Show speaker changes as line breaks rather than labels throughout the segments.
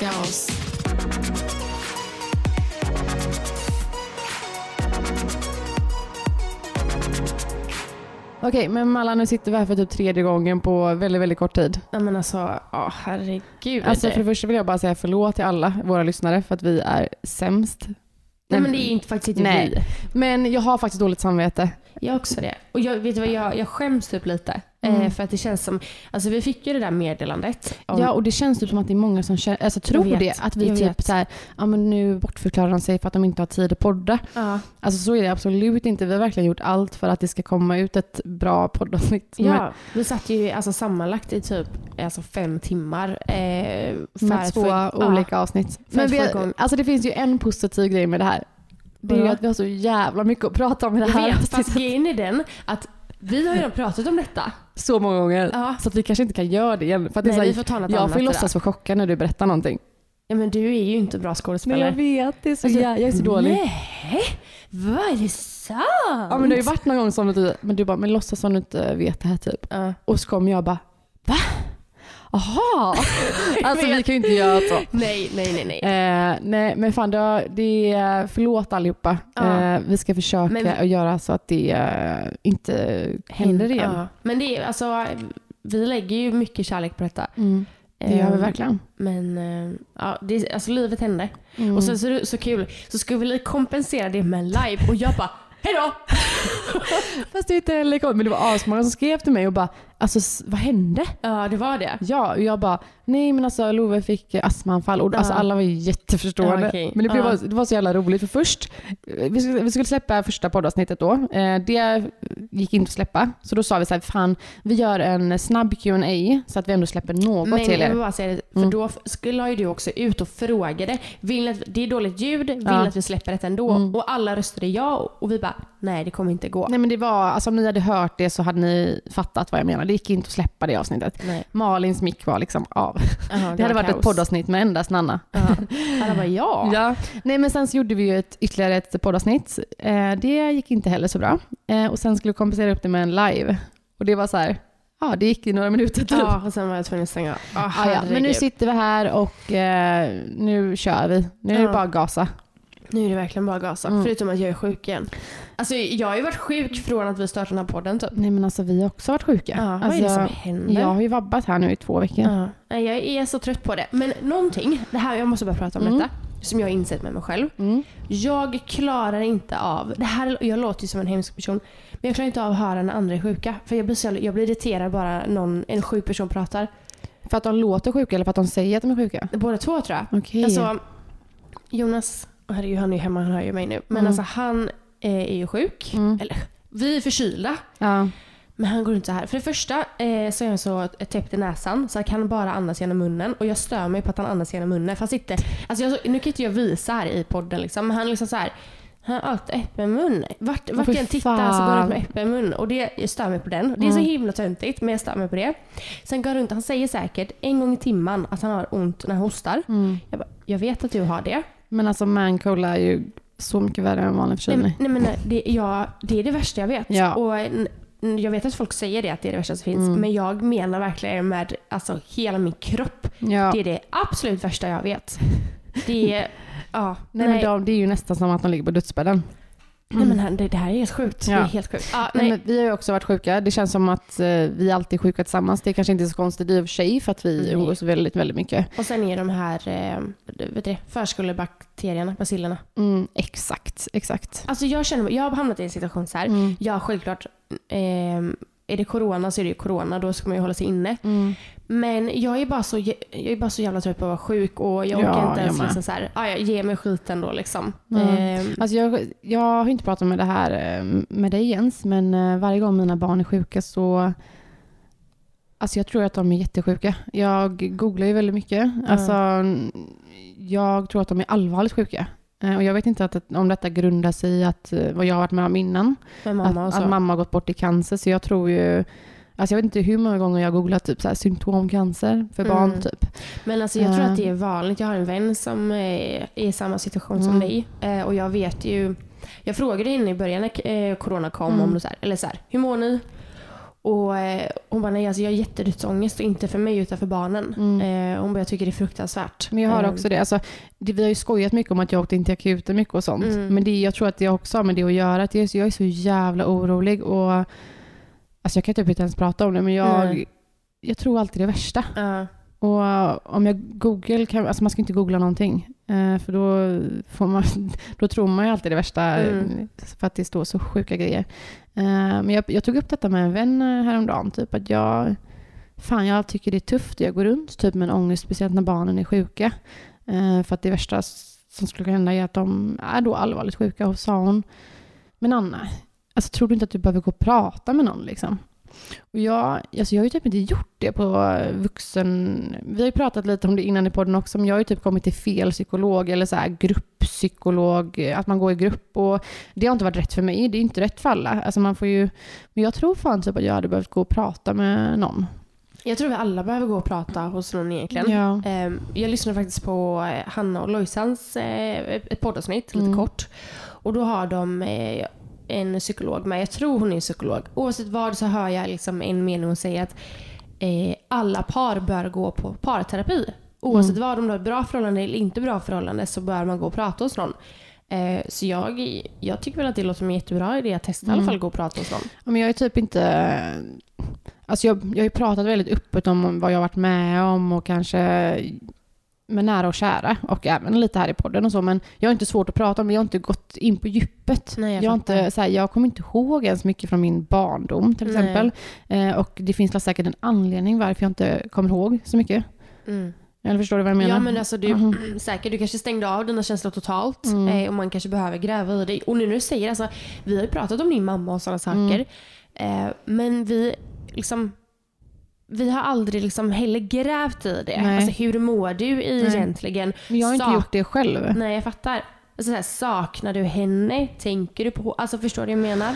Älska oss.
Okej, men Malla nu sitter vi här för typ tredje gången på väldigt, väldigt kort tid.
Ja men alltså, ja herregud.
Alltså för det första vill jag bara säga förlåt till alla våra lyssnare för att vi är sämst.
Nej men det är inte faktiskt inte
Nej.
vi.
Men jag har faktiskt dåligt samvete.
Jag har också det. Och jag, vet du vad, jag, jag skäms typ lite.
Mm.
Eh, för att det känns som, alltså vi fick ju det där meddelandet. om-
Ja, och det känns typ som att det är många som känner, alltså, tror
vet,
det. Att vi typ
vet.
så här, ja men nu bortförklarar de sig för att de inte har tid att podda.
ja.
Alltså så är det absolut inte. Vi har verkligen gjort allt för att det ska komma ut ett bra poddavsnitt.
Ja, vi satt ju alltså sammanlagt i typ alltså fem timmar. Eh, för
med två
ja.
olika avsnitt.
För
Men vi, alltså det finns ju en positiv grej med det här. Det är ju att vi har så jävla mycket att prata om i det här
vet, fast
avsnittet.
grejen är den att vi har ju redan pratat om detta.
så många gånger.
Ja.
Så att vi kanske inte kan göra det igen. För att det är
Nej,
så här,
vi får
jag får ju låtsas vara chockad när du berättar någonting.
Ja men du är ju inte bra skådespelare.
Men jag vet, det är så
Alltså,
jä- jag är så dålig.
Nej, vad är det sant?
Ja, men det har ju varit någon gång som du, men du bara, men låtsas som du inte vet det här typ.
Ja.
Och så kommer jag bara, va? Aha! alltså vi kan ju inte göra så.
Nej, nej, nej, nej.
Eh, nej men fan det, det är, förlåt allihopa.
Ja.
Eh, vi ska försöka
Men-
att göra så att det eh, inte händer igen.
Ja. Men det är alltså, vi lägger ju mycket kärlek på detta.
Mm, det gör vi
Ehm,
verkligen.
Men eh, ja, det, är- alltså livet hände.
Mm.
Och sen så så kul, så skulle vi kompensera det med live och jag bara hejdå!
Fast det är inte heller men det var asmånga som skrev till mig och bara, alltså vad hände?
Ja, det var det.
Ja, och jag bara, nej men alltså Love fick astmaanfall och alltså, alla var ju jätteförstående.
Ja, okej.
Men det, blev,
Ja.
det var så jävla roligt för först, vi skulle, vi skulle släppa första poddavsnittet då. Eh, det gick inte att släppa. Så då sa vi så här, fan vi gör en snabb Q&A så att vi ändå släpper något
Men
till
jag
er.
vill bara säga det, för
Mm.
då skulle ju du också ut och frågade. Vill att, det är dåligt ljud, vill
Ja.
att vi släpper det ändå?
Mm.
Och alla röstade ja och vi bara, nej det kommer inte gå.
Nej men det var, alltså om ni hade hört det så hade ni fattat vad jag menar. Det gick inte att släppa det avsnittet.
Nej.
Malins mick var liksom av.
Jaha,
Det hade
var
varit ett
kaos.
poddavsnitt med endast Nanna.
Ja. Alla bara ja.
Ja. Nej men sen så gjorde vi ju ett, ytterligare ett poddavsnitt. Eh, det gick inte heller så bra. Eh, och sen skulle vi kompensera upp det med en live. Och det var så här, ja det gick i några minuter typ.
Ja, och sen var jag tvungen att stänga av. Ja,
Ah, ja. Men nu sitter vi här och eh, nu kör vi. Nu är det
Ja.
bara att gasa.
Nu är det verkligen bara gasa.
Mm.
Förutom att jag är sjuk igen. Alltså jag har ju varit sjuk från att vi startade den här podden typ.
Nej men alltså vi har också varit sjuka.
Ja, vad
alltså,
är det som händer?
Jag har ju vabbat här nu i två veckor.
Ja. Nej, jag är så trött på det. Men någonting, det här, jag måste bara prata om
Mm.
detta. Som jag har insett med mig själv.
Mm.
Jag klarar inte av, det här, jag låter ju som en hemsk person, men jag klarar inte av att höra när andra är sjuka. För jag blir, så, jag blir irriterad bara någon, en sjuk person pratar.
För att de låter sjuka eller för att de säger att de är sjuka?
Båda två tror jag.
Okej.
Alltså, Jonas, herregud han är ju hemma, han hör ju mig nu. Men
Mm.
alltså han eh, är ju sjuk.
Mm.
Eller, vi är förkylda.
Ja.
Men han går inte så här. För det första eh, så är han så täppt i näsan så han kan bara andas genom munnen. Och jag stör mig på att han andas genom munnen. Han sitter, alltså jag, nu kan inte jag visa här i podden liksom, men han är liksom så här. Han har alltid öppen mun. Vart, vart jag än tittar så går han
fan.
med öppen mun. Och det, jag stör mig på den. Det är så
Mm.
himla töntigt, men jag stör mig på det. Sen går han runt, han säger säkert en gång i timmen att han har ont när han hostar.
Mm.
Jag, bara, jag vet att du har det.
Men alltså mancold är ju så mycket värre än vanlig
Nej,
förkylning.
men- nej, men det, ja, det är det värsta jag vet.
Ja.
Och, jag vet att folk säger det, att det är det värsta som finns.
Mm.
Men jag menar verkligen med alltså, hela min kropp.
Ja.
Det är det absolut värsta jag vet. Det är... Ja,
Nej, men de, det är ju nästan som att de ligger på dödsbädden.
Nej, men här- det, det här är helt sjukt. Det är
Ja.
helt sjukt. Ja,
Nej.
nej.
Men vi har ju också varit sjuka. Det känns som att eh, vi alltid är sjuka tillsammans. Det är kanske inte är så konstigt i och för sig för att vi umgås väldigt, väldigt mycket.
Och sen är de här eh, vet du, det, förskolebakterierna, bacillerna.
Mm, exakt, exakt.
Alltså jag känner, jag har hamnat i en situation så här.
Mm.
Ja, självklart. Eh, är det corona så är det ju corona. Då ska man ju hålla sig inne.
Mm.
Men jag är bara så, jag är bara så jävla trött på att vara sjuk och jag orkar
Ja,
inte ens liksom så här, ah, ja, ge mig skiten då liksom.
Mm.
Eh,
Alltså jag, jag har inte pratat med det här eh, med dig Jens, men eh, varje gång mina barn är sjuka så Alltså jag tror att de är jättesjuka. Jag googlar ju väldigt mycket. Alltså, jag tror att de är allvarligt sjuka. Eh, Och jag vet inte att, om detta grundar sig i att, eh, vad jag har varit med om innan.
med mamma
att, att mamma har gått bort i cancer. Så jag tror ju... Alltså jag vet inte hur många gånger jag har googlat typ så här, symptomcancer för barn.
Mm.
typ.
Men alltså jag tror
Eh.
att det är vanligt. Jag har en vän som eh, är i samma situation som
Mm.
dig. Eh, Och jag vet ju, jag frågade henne i början när eh, corona kom,
Mm.
om så här, eller så här, hur mår ni? Och eh, hon bara, nej alltså jag har jättedödsångest och inte för mig utan för barnen.
Mm.
Eh, hon bara, jag tycker det är fruktansvärt.
Men jag har
Eh,
också det. Alltså, det. Vi har ju skojat mycket om att jag åkte in till akuten mycket och sånt.
Mm.
Men det, jag tror att det också har med det att göra. Att jag, är så- jag är så jävla orolig. Och, alltså jag kan typ inte ens prata om det, men jag,
Nej.
jag tror alltid det värsta.
Ja.
Och om jag Google, kan, alltså man ska inte googla någonting. Eh, för då, får man, då tror man ju alltid det värsta. eh,
Mm.
För att det står så sjuka grejer. Eh, men jag, jag tog upp detta med en vän häromdagen. Typ att jag, fan jag tycker det är tufft. Jag går runt typ med en ångest, speciellt när barnen är sjuka. För att det värsta som skulle kunna hända är att de är då allvarligt sjuka. Och sa hon, men Anna, alltså, tror du inte att du behöver gå och prata med någon? Liksom? Och jag, alltså jag har ju typ inte gjort det på vuxen... Vi har ju pratat lite om det innan i podden också, men jag har ju typ kommit till fel psykolog eller så här grupppsykolog, att man går i grupp och det har inte varit rätt för mig. Det är inte rätt för alla. Alltså man får ju, men jag tror fan typ att jag hade behövt gå och prata med någon.
Jag tror vi alla behöver gå och prata hos någon egentligen.
Ja.
Ehm, Jag lyssnade faktiskt på eh, Hanna och Lojsans eh, poddavsnitt, lite
Mm.
kort. Och då har de eh, en psykolog med. Jag tror hon är psykolog. Oavsett vad så hör jag liksom en mening hon säger att eh, alla par bör gå på parterapi. Oavsett vad, om du har ett bra förhållande eller inte bra förhållande så bör man gå och prata hos någon. Eh, så jag, jag tycker väl att det låter som en jättebra idé att testa i alla fall gå och prata hos någon.
Ja, Men jag är typ inte... Alltså jag, jag har ju pratat väldigt öppet om vad jag har varit med om och kanske med nära och kära och även lite här i podden och så. Men jag har inte svårt att prata om det. Jag har inte gått in på djupet.
Nej, jag
jag, inte, så här, jag kommer inte ihåg ens mycket från min barndom till exempel. Eh, och det finns säkert en anledning varför jag inte kommer ihåg så mycket.
Mm.
Eller förstår du vad jag menar?
Ja men alltså du,
Mhm.
säkert, du kanske stängde av dina känslor totalt
Mm.
eh, och man kanske behöver gräva i dig. Och nu när du säger alltså, vi har ju pratat om din mamma och sådana saker.
Mm.
Eh, men vi liksom vi har aldrig liksom heller grävt i det.
Nej.
Alltså hur mår du egentligen?
Men jag har inte
Sak-
gjort det själv.
Nej jag fattar. Alltså, så här, saknar du henne? Tänker du på... Alltså förstår du vad jag menar?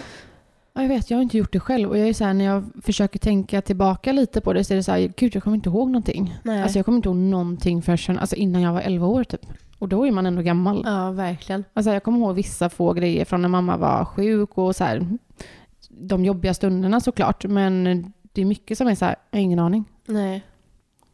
Ja, jag vet, jag har inte gjort det själv. Och jag är så här, när jag försöker tänka tillbaka lite på det så är det så här, gud jag kommer inte ihåg någonting.
Nej.
Alltså jag kommer inte ihåg någonting förrän alltså, innan jag var 11 år typ. Och då är man ändå gammal.
Ja verkligen.
Alltså, jag kommer ihåg vissa få grejer från när mamma var sjuk och så här, de jobbiga stunderna såklart. Men det är mycket som är så här, jag har ingen aning.
Nej.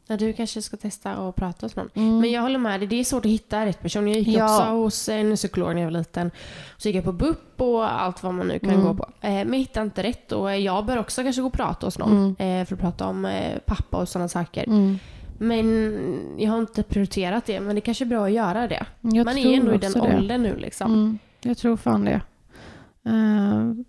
Ja, du kanske ska testa och prata hos någon.
Mm.
Men jag håller med dig, det är svårt att hitta rätt person. Jag gick
Ja.
också hos en psykolog när jag var liten. Så gick jag på BUP och allt vad man nu kan
Mm.
gå på. Eh, men jag hittade inte rätt och jag bör också kanske gå och prata hos någon. Eh, för att prata om eh, pappa och sådana saker.
Mm.
Men jag har inte prioriterat det. Men det kanske är bra att göra det.
Jag
man är ändå i den
det.
åldern nu liksom.
Mm, jag tror fan det. Eh, f-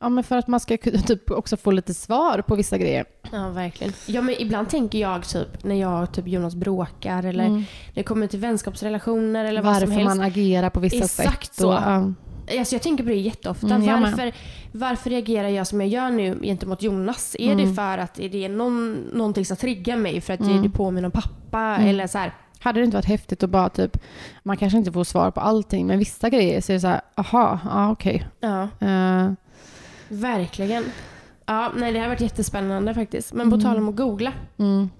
ja, men för att man ska kunna typ också få lite svar på vissa grejer.
Ja, verkligen. Ja, men ibland tänker jag typ när jag och typ Jonas bråkar eller
Mm.
när det kommer till vänskapsrelationer eller vad
Varför
som helst.
man agerar på vissa
Exakt
sätt.
så.
Och, ja.
Alltså jag tänker på det jätteofta.
Mm,
varför, varför reagerar jag som jag gör nu gentemot Jonas? Är
Mm.
det för att är det någon, någonting som triggar mig för att
Mm.
det påminner om pappa?
Mm.
Eller så här,
Hade det inte varit häftigt att bara typ, man kanske inte får svar på allting, men vissa grejer så är det så här, aha, ja okej.
ja,
Eh,
verkligen. Ja, nej det har varit jättespännande faktiskt. Men på
Mm.
tal om att googla.
mm,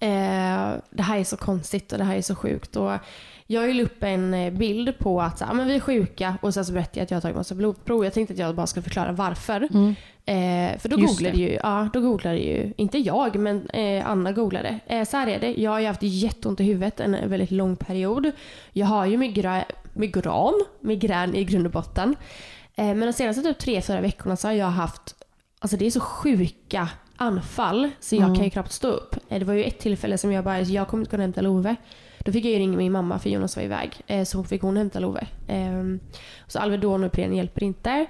Eh, det här är så konstigt och det här är så sjukt. Och jag la upp en eh, bild på att så, här, men vi är sjuka och sen så berättade jag att jag har tagit massa blodprov. Jag tänkte att jag bara skulle förklara varför.
mm,
Eh, för då
Just
googlade
det.
ju, ja, då googlade ju, inte jag, men eh, Anna googlade. Eh, så här är det, jag har ju haft jätteont i huvudet en väldigt lång period. Jag har ju migra, migran, migrän i grund och botten. Eh, men de senaste typ tre, fyra veckorna så har jag haft, alltså det är så sjuka anfall så jag
Mm.
kan ju knappt stå upp. Eh, det var ju ett tillfälle som jag bara, jag kommer inte kunna hämta Love. Då fick jag ju ringa min mamma för Jonas var iväg. Eh, så fick hon hämta Love. Eh, så Alvedon och Ipren hjälper inte.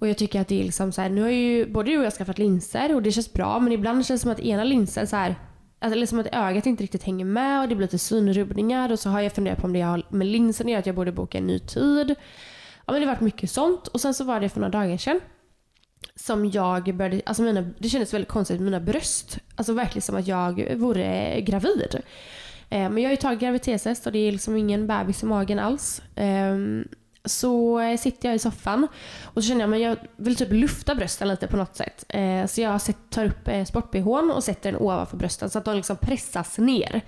Och jag tycker att det är liksom så här, nu har ju både du och jag skaffat linser och det känns bra men ibland känns det som att ena linsen så här, alltså eller som att ögat inte riktigt hänger med och det blir lite synrubbningar och så har jag funderat på om det har med linsen att göra, att jag borde boka en ny tid. Ja men det har varit mycket sånt och sen så var det för några dagar sedan som jag började, alltså mina, det kändes väldigt konstigt med mina bröst. Alltså verkligen som att jag vore gravid. Eh, men jag har ju tagit graviditetstest och det är liksom ingen bebis i magen alls. Ehm, eh, så sitter jag i soffan och så känner jag att jag vill typ lufta brösten lite på något sätt. Eh, så jag tar upp eh, sport-bhn och sätter den ovanför brösten så att de liksom pressas ner.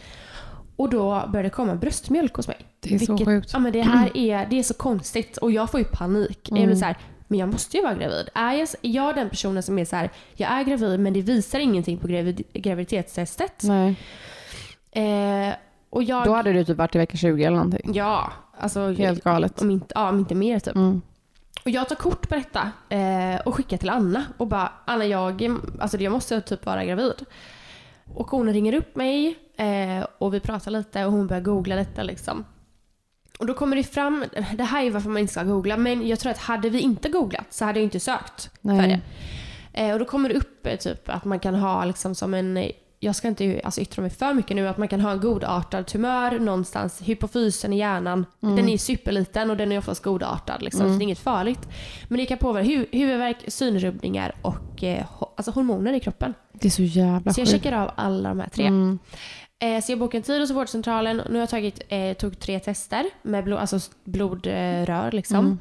Och då börjar det komma bröstmjölk hos mig.
Det är så sjukt.
Ja, men det här är, det är så konstigt och jag får ju panik. Jag blir så här, men jag måste ju vara gravid. Är jag, är jag den personen som är så här, jag är gravid men det visar ingenting på gravid, graviditetstestet.
Nej.
Eh, och jag,
Då hade du typ varit i vecka 20 eller någonting.
Ja, alltså
Helt galet.
om inte, ja, om inte mer typ.
Mm.
Och jag tar kort på detta eh, och skickar till Anna och bara Anna jag, alltså jag måste typ vara gravid. Och hon ringer upp mig eh, och vi pratar lite och hon börjar googla detta liksom. Och då kommer det fram, det här är varför man inte ska googla, men jag tror att hade vi inte googlat så hade jag inte sökt för
Nej.
det. Eh, och då kommer det upp eh, typ att man kan ha liksom som en, jag ska inte alltså, yttra mig för mycket nu, att man kan ha en godartad tumör någonstans, hypofysen i hjärnan. Den är superliten och den är oftast godartad liksom, så det är inget farligt. Men det kan påverka hu- huvudvärk, synrubbningar och eh, alltså hormoner i kroppen.
Det är så jävla
Så jag checkar av alla de här tre.
Mm.
Eh, så jag bokade en tid hos vårdcentralen. Nu har jag tagit, eh, tog tre tester med blod, alltså blodrör. Liksom.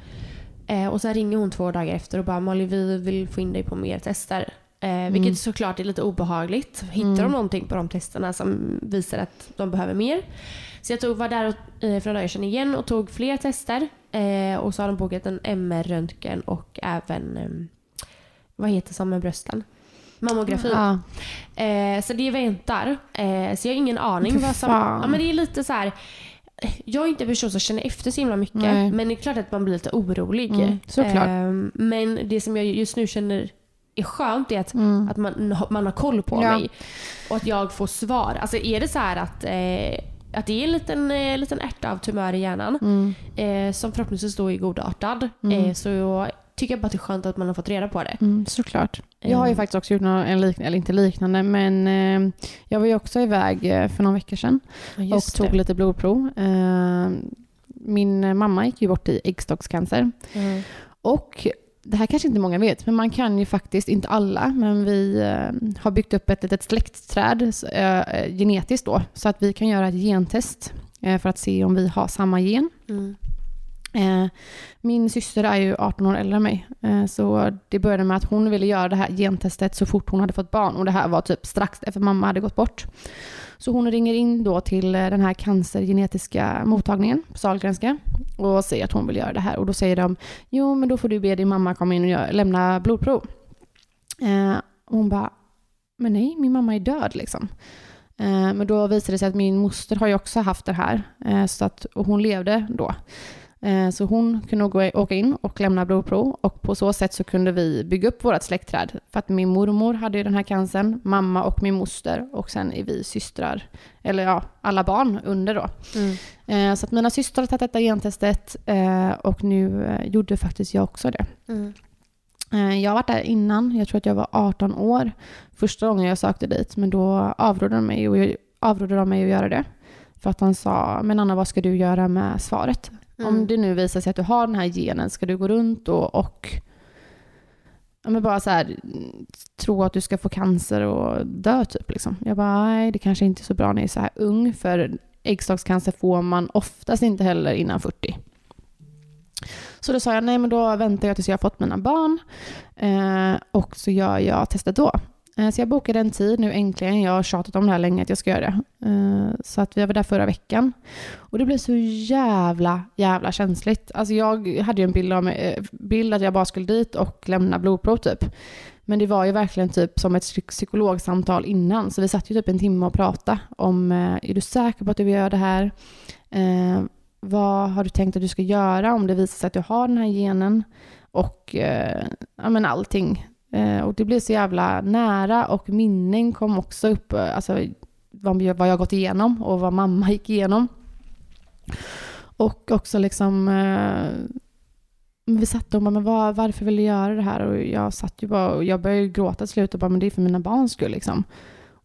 Eh, och sen ringer hon två dagar efter och bara Molly vi vill få in dig på mer tester. Eh, vilket såklart är lite obehagligt. Hittar de någonting på de testerna som visar att de behöver mer. Så jag tog, var där och, eh, för några dagar sedan igen och tog fler tester. Eh, och så har de bokat en MR-röntgen och även eh, vad heter brösten? Mammografi.
Ja.
Eh, så det väntar. Eh, så jag har ingen aning. Vad som, ja, men det är lite så här. Jag är inte en person som känner efter så himla mycket.
Nej.
Men det är klart att man blir lite orolig.
Mm, såklart.
Eh, men det som jag just nu känner är skönt är att,
Mm.
att man, man har koll på
Ja.
mig. Och att jag får svar. Alltså är det så här att, eh, att det är en liten, eh, liten ärta av tumör i hjärnan
Mm.
eh, som förhoppningsvis då är godartad. Eh, så jag tycker bara att det är skönt att man har fått reda på det.
Mm, såklart. Jag har ju
Eh.
faktiskt också gjort något, en liknande, eller inte liknande, men eh, jag var ju också iväg eh, för några veckor sedan
Ja,
och tog lite blodprov. Eh, min mamma gick ju bort i äggstockscancer.
Mm.
Och det här kanske inte många vet, men man kan ju faktiskt, inte alla, men vi eh, har byggt upp ett litet släktträd genetiskt då, så att vi kan göra ett gentest eh, för att se om vi har samma gen.
Mm.
Eh, min syster är ju 18 år äldre än mig, eh, så det började med att hon ville göra det här gentestet så fort hon hade fått barn och det här var typ strax efter mamma hade gått bort. Så hon ringer in då till eh, den här cancergenetiska mottagningen på Sahlgrenska och säger att hon vill göra det här och då säger de jo men då får du be din mamma komma in och lämna blodprov. Och hon bara men nej min mamma är död liksom. Men då visade det sig att min moster har ju också haft det här så att, och hon levde då. Eh, Så hon kunde gå, åka in och lämna blodprov och på så sätt så kunde vi bygga upp vårt släktträd. För att min mormor hade ju den här cancern, mamma och min moster och sen är vi systrar, eller ja, alla barn under då.
Mm.
Eh, Så att mina systrar har tagit detta gentestet eh, och nu gjorde faktiskt jag också det.
Mm.
Jag har varit där innan, jag tror att jag var 18 år första gången jag sökte dit, men då avrådde de mig, och jag, avrådde de mig att göra det. För att han sa, men Anna vad ska du göra med svaret?
Mm.
Om det nu visar sig att du har den här genen, ska du gå runt och, och ja, men bara så här, tro att du ska få cancer och dö typ liksom. Jag bara, nej det kanske inte är så bra när jag är så här ung, för äggstockscancer får man oftast inte heller innan 40. Så då sa jag, nej men då väntar jag tills jag har fått mina barn eh, och så gör jag testet då. Eh, så jag bokade en tid nu äntligen. Jag har tjatat om det här länge att jag ska göra det. Eh, så att vi var där förra veckan. Och det blev så jävla, jävla känsligt. Alltså jag hade ju en bild, av mig, eh, bild att jag bara skulle dit och lämna blodprov typ. Men det var ju verkligen typ som ett psykologsamtal innan. Så vi satt ju typ en timme och pratade om, är du säker på att du vill göra det här? Vad har du tänkt att du ska göra om det visar sig att du har den här genen? Och eh, ja, men allting. Eh, och det blev så jävla nära och minnen kom också upp. Eh, alltså vad jag vad jag gått igenom och vad mamma gick igenom. Och också liksom... Eh, vi satt och bara, men var, varför vill du göra det här? Och jag satt ju bara och jag började gråta till slut och bara, men det är för mina barns skull liksom.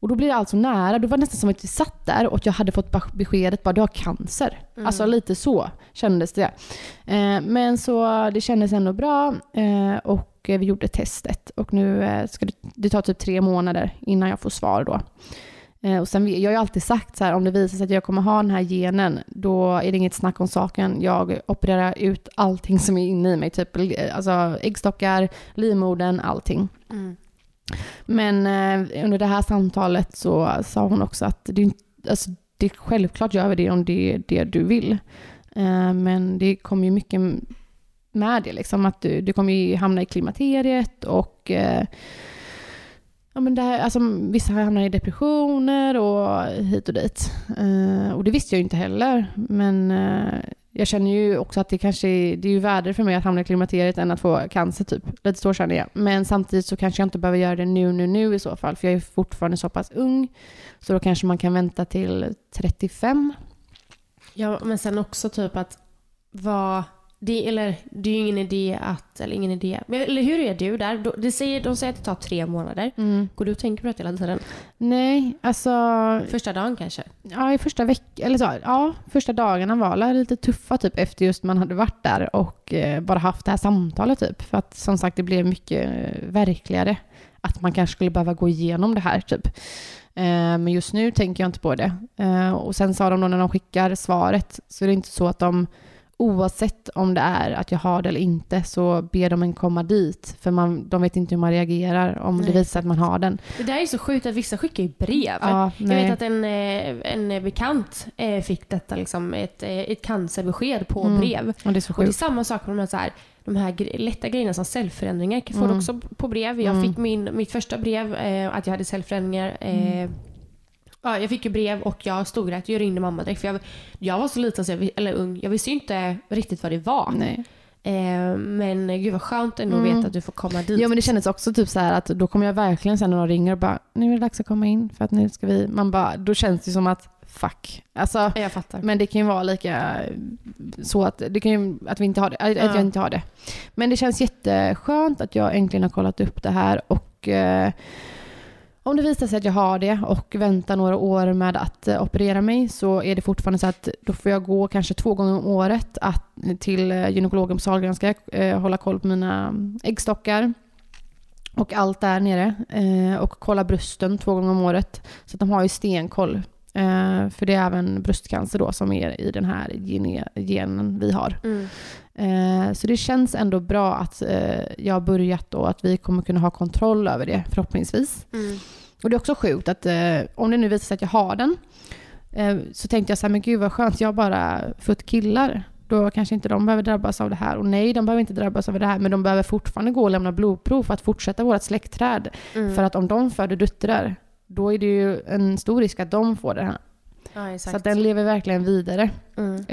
Och då blir det alltså nära. Det var nästan som att vi satt där och jag hade fått beskedet bara du har cancer. Alltså lite så kändes det. Eh, men så det kändes ändå bra eh, och vi gjorde testet. Och nu eh, ska det, det tar typ tre månader innan jag får svar då. Och sen, jag har ju alltid sagt så här, om det visar sig att jag kommer ha den här genen, då är det inget snack om saken. Jag opererar ut allting som är inne i mig, typ alltså äggstockar, livmodern, allting.
Mm.
Men eh, under det här samtalet så sa hon också att det, är alltså, det är självklart gör vi det om det är det du vill. Eh, men det kommer ju mycket med det, liksom, att du, du kommer ju hamna i klimakteriet och eh, Ja, men det här, alltså, vissa hamnar i depressioner och hit och dit. Eh, och det visste jag ju inte heller. Men eh, jag känner ju också att det kanske är, det är ju värre för mig att hamna i klimakteriet än att få cancer typ. Lite så känner jag. Men samtidigt så kanske jag inte behöver göra det nu, nu, nu i så fall. För jag är fortfarande så pass ung. Så då kanske man kan vänta till 35.
Ja, men sen också typ att vad... Det, eller det är ju ingen idé att... Eller ingen idé. Men, eller hur är du där? Det säger, de säger att det tar tre månader. Går du och tänker på det hela tiden?
Nej, alltså
Första dagen kanske?
Ja, i första veckan, eller så, ja, första dagarna var lite tuffa typ efter just man hade varit där och eh, bara haft det här samtalet typ. För att som sagt det blev mycket eh, verkligare att man kanske skulle behöva gå igenom det här typ. Eh, men just nu tänker jag inte på det. Eh, och sen sa de då när de skickar svaret så är det inte så att de Oavsett om det är att jag har det eller inte så ber de en komma dit. För man, de vet inte hur man reagerar om
Nej,
det visar att man har den.
Det där är så sjukt att vissa skickar ju brev.
Ja,
jag vet att en, eh, en bekant eh, fick detta, liksom, ett, eh, ett cancerbesked på
Mm.
brev.
Och det är så
Och det är
sjukt.
samma sak med de här, så här, de här gre- lätta grejerna som cellförändringar. Får
Mm.
också på brev. Jag
Mm.
fick min, mitt första brev eh, att jag hade cellförändringar. Eh,
Mm.
Ja, jag fick ju brev och jag stod rätt. Jag ringde mamma direkt. För jag, jag var så liten, så jag, eller ung. Jag visste ju inte riktigt vad det var.
Nej.
Eh, men gud vad skönt ändå
Mm.
att veta att du får komma dit.
Ja men det kändes också typ så här att då kommer jag verkligen sen när de ringer och bara nu är det dags att komma in för att nu ska vi, man bara, då känns det som att fuck. Alltså,
jag fattar.
men det kan ju vara lika så att, det kan ju, att vi inte har det, att
Ja.
jag inte har det. Men det känns jätteskönt att jag äntligen har kollat upp det här och eh, om det visar sig att jag har det och väntar några år med att eh, operera mig så är det fortfarande så att då får jag gå kanske två gånger om året att, till eh, gynekologen på Sahlgrenska, eh, hålla koll på mina mm, äggstockar och allt där nere eh, och kolla brösten två gånger om året. Så att de har ju stenkoll. Eh, för det är även bröstcancer då som är i den här genen vi har.
Mm.
Eh, Så det känns ändå bra att eh, jag har börjat och att vi kommer kunna ha kontroll över det förhoppningsvis.
Mm.
Och det är också sjukt att eh, om det nu visar sig att jag har den eh, så tänkte jag så här, men gud vad skönt, jag har bara fått killar. Då kanske inte de behöver drabbas av det här. Och nej, de behöver inte drabbas av det här, men de behöver fortfarande gå och lämna blodprov för att fortsätta vårt släktträd.
Mm.
För att om de föder döttrar, då är det ju en stor risk att de får det här.
ja.
Så den lever verkligen vidare.
mm.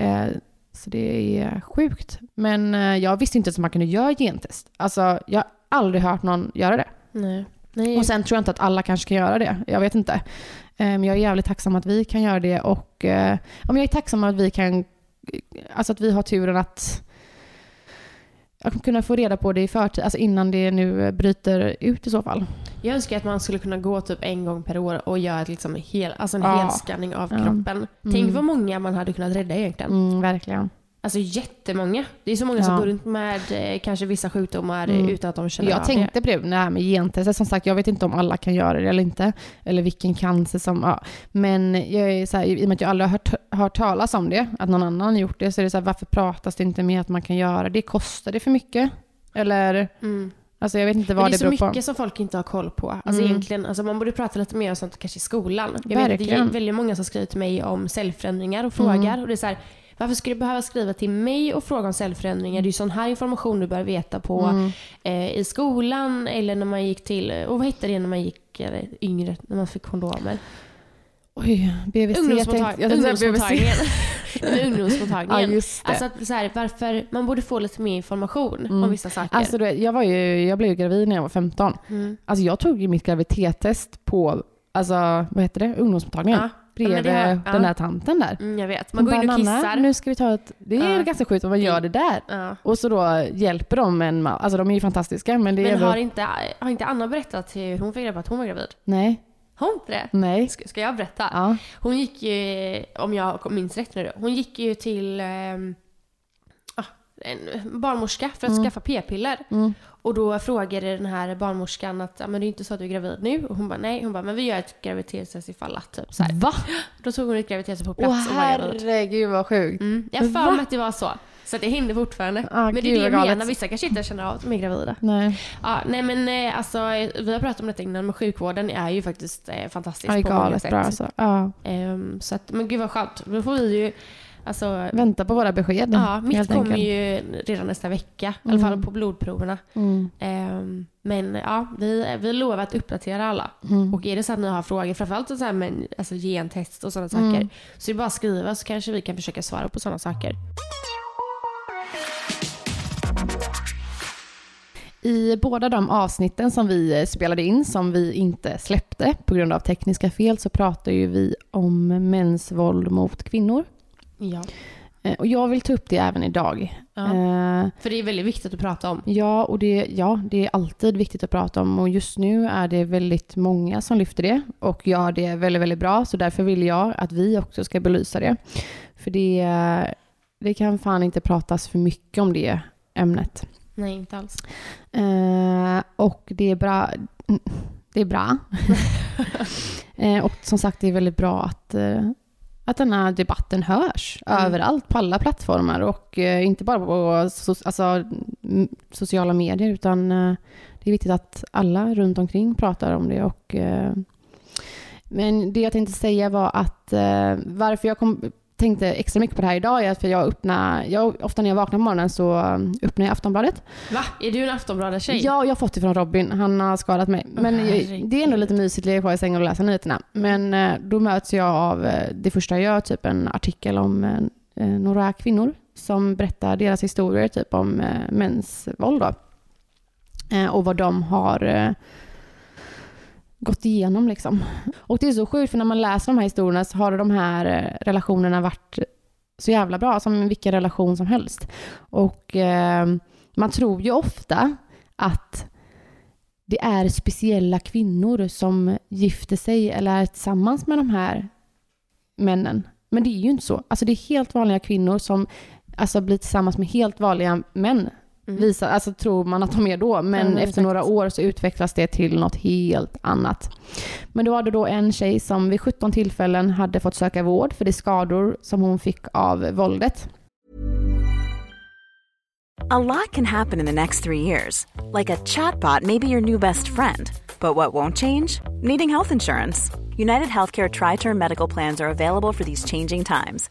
Eh, så det är sjukt. Men eh, jag visste inte ens att man kunde göra gentest. Alltså, jag har aldrig hört någon göra det.
Nej. Nej.
Och sen tror jag inte att alla kanske kan göra det. Jag vet inte. Eh, Men jag är jävligt tacksam att vi kan göra det och eh, ja, men jag är tacksam att vi kan, alltså att vi har turen att att kunna få reda på det i förtid, alltså innan det nu bryter ut i så fall.
Jag önskar att man skulle kunna gå typ en gång per år och göra liksom hel, alltså en
Ja.
helskanning av
Ja.
kroppen. Tänk
Mm.
vad många man hade kunnat rädda egentligen.
Mm, verkligen.
Alltså jättemånga. Det är så många som
Ja.
går runt med eh, kanske vissa sjukdomar
Mm.
utan att de känner
Jag
av
tänkte på det, det här med gentester. Som sagt, jag vet inte om alla kan göra det eller inte. Eller vilken cancer som... Ja. Men jag är så här, i och med att jag aldrig har hört, hört talas om det, att någon annan har gjort det, så är det så här, varför pratas det inte med att man kan göra det? Kostar det för mycket? Eller...
Mm.
Alltså jag vet inte vad
det är
det
så
beror på.
mycket som folk inte har koll på. Alltså
Mm.
egentligen, alltså man borde prata lite mer om sånt kanske i skolan. Jag vet det är väldigt många som skriver till mig om cellförändringar och frågar.
Mm.
Och det är så här, varför ska du behöva skriva till mig och fråga om cellförändringar? Det är ju sån här information du bör veta på
Mm.
eh, i skolan eller när man gick till, och vad hette det när man gick eller, yngre, när man fick kondomer?
Oj, BVC.
Ungdomsmottagningen. Men ungdomsmottagningen.
Ja, just det.
Alltså att så här, varför, man borde få lite mer information
Mm.
om vissa saker.
Alltså, du jag, var ju, jag blev ju gravid när jag var 15.
mm.
Alltså jag tog ju mitt graviditetstest på, alltså vad heter det, ungdomsmottagningen.
Ja,
Bredvid
det har- ja.
den där tanten där.
Mm, jag vet. Man
Hon
går in
bara,
och
"Nanna,
kissar.
Nu ska vi ta ett... Det är
Ja.
ganska sjukt om man gör det där.
Ja.
Och så då hjälper de en man. Alltså de är ju fantastiska men det
Men
ändå...
har inte, har inte Anna berättat hur hon fick reda på att hon var gravid?
Nej.
Har hon inte det?
Nej.
Ska, ska jag berätta?
Ja.
Hon gick ju, om jag minns rätt nu då, hon gick ju till ah, en barnmorska för att
Mm.
skaffa p-piller.
Mm.
Och då frågade den här barnmorskan att men det är inte så att du är gravid nu. Och hon bara nej. Hon bara men vi gör ett graviditetstest ifall att. Typ, så här.
Va?
Då tog hon ett graviditetstest på
Åh
plats och var gravid.
herregud vad sjukt.
Mm. Jag har för mig att det var så. Så det händer fortfarande.
Ah,
men det är det jag menar. Vissa kanske inte känner av att de är gravida.
Nej.
Ja, nej men eh, alltså, vi har pratat om detta innan, men sjukvården är ju faktiskt eh, fantastisk
är
på många sätt.
bra alltså. Ja.
Ehm, så att, men gud vad skönt. Då får vi ju, alltså,
Vänta på våra besked.
ja, mitt kommer ju redan nästa vecka. I alla fall
Mm.
på blodproverna.
Mm.
Ehm, men ja, vi, vi lovar att uppdatera alla.
Mm.
Och är det så att ni har frågor, framförallt så här med alltså, gentest och sådana
Mm.
saker, så är det bara att skriva så kanske vi kan försöka svara på sådana saker.
I båda de avsnitten som vi eh, spelade in, som vi inte släppte på grund av tekniska fel, så pratar ju vi om mäns våld mot kvinnor.
Ja.
Eh, Och jag vill ta upp det även idag.
ja.
Eh,
För det är väldigt viktigt att prata om.
Ja, och det, ja, det är alltid viktigt att prata om och just nu är det väldigt många som lyfter det och gör det väldigt, väldigt bra. Så därför vill jag att vi också ska belysa det. För det, det kan fan inte pratas för mycket om det ämnet.
Nej, inte alls.
Eh, och det är bra. Det är bra. eh, och som sagt, det är väldigt bra att, eh, att den här debatten hörs
Mm.
överallt på alla plattformar och eh, inte bara på so alltså, sociala medier utan eh, det är viktigt att alla runt omkring pratar om det. Och, eh, men det jag tänkte säga var att varför jag kom, tänkte extra mycket på det här idag är att för jag öppnar, jag, ofta när jag vaknar på morgonen så eh, öppnar jag Aftonbladet
Va? Är du en Aftonbladet-tjej?
Ja, jag har fått det från Robin. Han har skadat mig. Men jag-
herregud.
det är ändå lite mysigt att ligga kvar i sängen och läsa nyheterna. Men eh, då möts jag av eh, det första jag gör, typ en artikel om några kvinnor som berättar deras historier, typ om mäns våld då. Och vad de har gått igenom liksom. Och det är så sjukt för när man läser de här historierna så har de här eh, relationerna varit så jävla bra som vilken relation som helst. Och eh, man tror ju ofta att det är speciella kvinnor som gifter sig eller är tillsammans med de här männen. Men det är ju inte så. Alltså det är helt vanliga kvinnor som alltså, blir tillsammans med helt vanliga män.
Mm.
Visar, alltså tror man att de är då, men
men
efter
exakt.
några år så utvecklas det till något helt annat. Men då var det då en tjej som vid 17 tillfällen hade fått söka vård för de skador som hon fick av våldet.
A lot can happen in the next three years. Like a chatbot may be your new best friend. But what won't change? Needing health insurance. United Healthcare Tri Term Medical Plans are available for these changing times.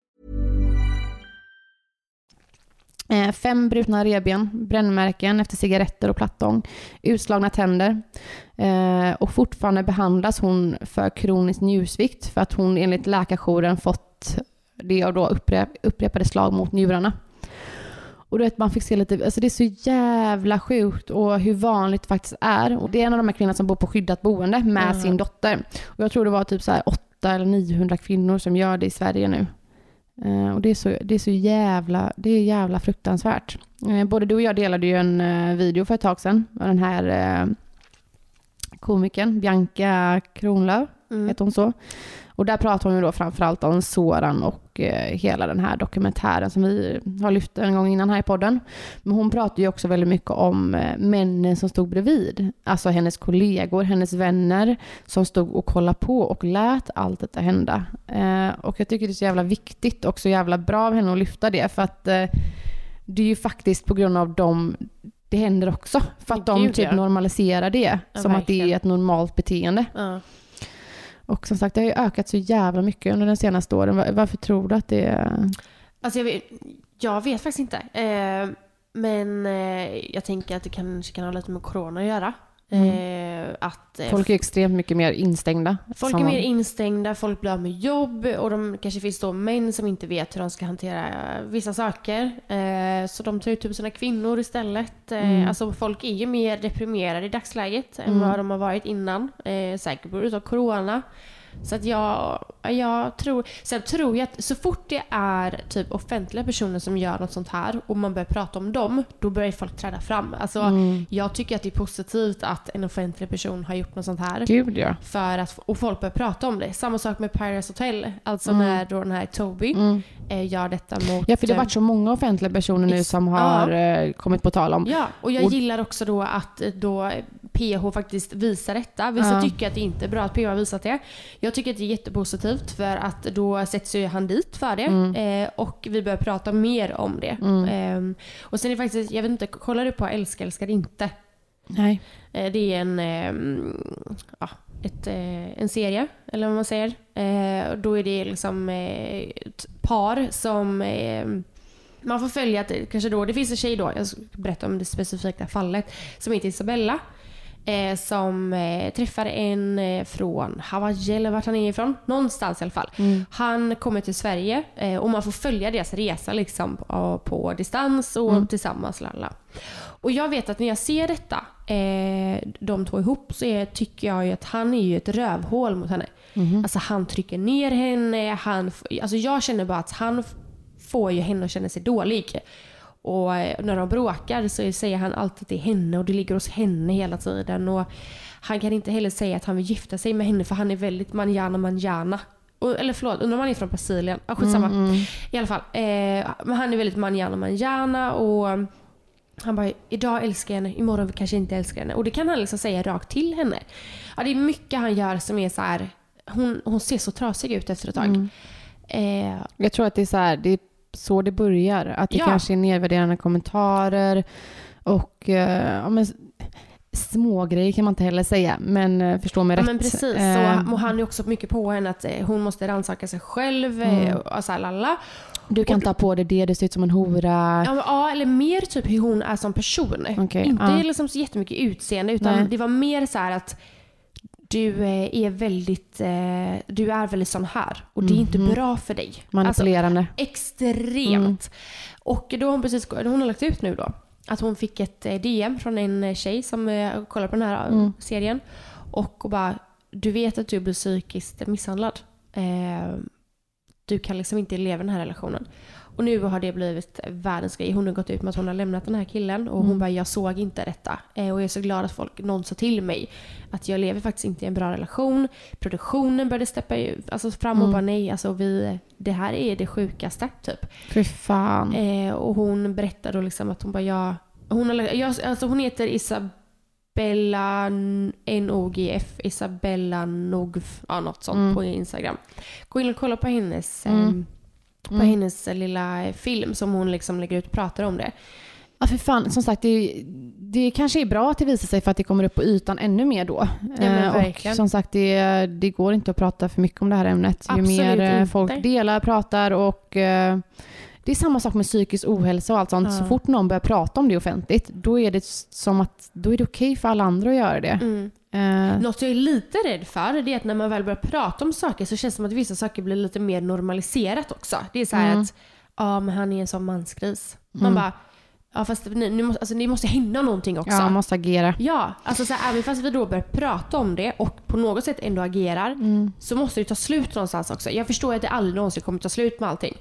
Fem brutna revben, brännmärken efter cigaretter och plattång, utslagna tänder. Eh, och fortfarande behandlas hon för kronisk njursvikt för att hon enligt läkarjouren fått det och då upprep, upprepade slag mot njurarna. Och du vet, man fick se lite, alltså det är så jävla sjukt och hur vanligt det faktiskt är. Och det är en av de här kvinnorna som bor på skyddat boende med
Mm.
sin dotter. Och jag tror det var typ så här 8 eller 900 kvinnor som gör det i Sverige nu. Eh, och det är så, det är så jävla, det är jävla fruktansvärt. Eh, både du och jag delade ju en eh, video för ett tag sedan av den här eh, komikern Bianca Kronlöf,
Mm.
heter hon så? Och där pratar hon ju då framförallt om Soran och eh, hela den här dokumentären som vi har lyft en gång innan här i podden. Men hon pratar ju också väldigt mycket om eh, männen som stod bredvid. Alltså hennes kollegor, hennes vänner som stod och kollade på och lät allt detta hända. Eh, och jag tycker det är så jävla viktigt och så jävla bra av henne att lyfta det för att det är ju faktiskt på grund av dem det händer också. För att de typ normaliserar det
Ja,
som att det är ett normalt beteende.
Ja.
Och som sagt, det har ju ökat så jävla mycket under den senaste åren. Varför tror du att det är...
Alltså jag vet, jag vet faktiskt inte. Eh, men eh, jag tänker att det kanske kan ha lite med corona att göra. Eh, att eh,
Folk är extremt mycket mer instängda.
Folk är mer instängda, folk blir av med jobb och de kanske finns då män som inte vet hur de ska hantera vissa saker. Eh, så de tar ut typ sina kvinnor istället.
Mm.
Alltså folk är ju mer deprimerade i dagsläget än
Mm.
vad de har varit innan. Säkert på grund av corona. Så att jag, jag tror... Sen tror jag att så fort det är typ offentliga personer som gör något sånt här och man börjar prata om dem, då börjar folk träda fram. Alltså,
Mm.
Jag tycker att det är positivt att en offentlig person har gjort något sånt här.
Gud ja.
För att, och folk börjar prata om det. Samma sak med Paradise Hotel. Alltså
Mm.
när då den här Toby
Mm.
eh, gör detta mot...
Ja, för det har
eh,
varit så många offentliga personer nu som har eh, kommit på tal om.
Ja, och jag
Och-
gillar också då att då PH faktiskt visar detta. Vissa
Ja.
tycker att det inte är bra att PH har visat det. Jag tycker att det är jättepositivt för att då sätts ju han dit för det.
Mm.
Eh, och vi börjar prata mer om det. Eh, och sen är det faktiskt, jag vet inte, kollar du på Älskar älskar inte?
Nej.
Eh, Det är en, eh, ja, ett, eh, en serie, eller vad man säger. Då är det liksom ett par som eh, man får följa, att, kanske då, det finns en tjej då, jag ska berätta om det specifika fallet, som heter Isabella. Eh, som eh, träffar en eh, från Hawaii eller vart han är ifrån. Någonstans i alla fall. Han kommer till Sverige eh, och man får följa deras resa liksom, på, på distans och tillsammans. Lalla. Och jag vet att när jag ser detta, eh, de två ihop, så är, tycker jag ju att han är ju ett rövhål mot henne. Alltså han trycker ner henne, han, alltså jag känner bara att han får ju henne att känna sig dålig. Och eh, när de bråkar så säger han alltid att det är henne och det ligger hos henne hela tiden. Och han kan inte heller säga att han vill gifta sig med henne för han är väldigt manjana manjana. Eller förlåt, undrar om han är från Brasilien. Ah, skitsamma. I alla fall. Eh, men han är väldigt manjana manjana och han bara, idag älskar jag henne, imorgon kanske inte älskar henne. Och det kan han liksom säga rakt till henne. Ja, det är mycket han gör som är så här. Hon, hon ser så trasig ut efter ett tag. Eh,
Jag tror att det är så här, det är så det börjar. Att det
Ja.
kanske är nedvärderande kommentarer och eh, ja, men, små grejer kan man inte heller säga. Men eh, förstå mig
Ja,
rätt.
men precis.
Eh,
Så, och han är också mycket på henne att eh, hon måste rannsaka sig själv.
Mm.
Och så här, lalla.
du kan ta på dig det, du ser ut som en hora.
Ja, men, ja, eller mer typ hur hon är som person.
Okej,
Inte
ja.
liksom så jättemycket utseende utan
Nej.
det var mer så här att du eh, är väldigt, eh, du är väldigt sån här och det är inte
Mhm.
bra för dig. Alltså,
Manipulerande.
extremt. Och då har hon precis hon har lagt ut nu då att hon fick ett eh, DM från en tjej som kollar på den här
Mm.
serien och, och bara du vet att du blir psykiskt misshandlad. Du kan liksom inte leva den här relationen. Och nu har det blivit världens grej. Hon har gått ut med att hon har lämnat den här killen och hon
Mm.
bara jag såg inte detta. Eh, och jag är så glad att folk, någon sa till mig att jag lever faktiskt inte i en bra relation. Produktionen började steppa alltså fram och
Mm.
bara nej, alltså vi, det här är det sjukaste typ.
Fy fan.
Eh, och hon berättade då liksom att hon bara ja, hon, har, jag, alltså hon heter Isabella N-O-G-F, Isabella Nogf, ja något sånt
Mm.
på Instagram. Gå in och kolla på hennes,
Mm.
Eh, på
Mm.
hennes lilla eh, film som hon liksom lägger ut och pratar om det.
Ja, för fan, som sagt, det, det kanske är bra att det visar sig för att det kommer upp på ytan ännu mer då.
men
Eh, och som sagt, det, det går inte att prata för mycket om det här ämnet. Ju
Absolut
mer eh,
inte.
folk delar, pratar och eh, det är samma sak med psykisk ohälsa och allt sånt.
Ja.
Så fort någon börjar prata om det offentligt, då är det som att då är det okej för alla andra att göra det.
Mm.
Eh,
Något jag är lite rädd för det är att när man väl börjar prata om saker så känns det som att vissa saker blir lite mer normaliserat också. Det är så här
Mm.
att ja men han är en sån mansgris. Man
Mm.
bara Ja fast ni, ni, måste, alltså, ni måste hända någonting också.
Ja, måste agera.
Ja, alltså så här, även fast vi då börjar prata om det och på något sätt ändå agerar
Mm.
så måste det ta slut någonstans också. Jag förstår att det aldrig någonsin kommer ta slut med allting.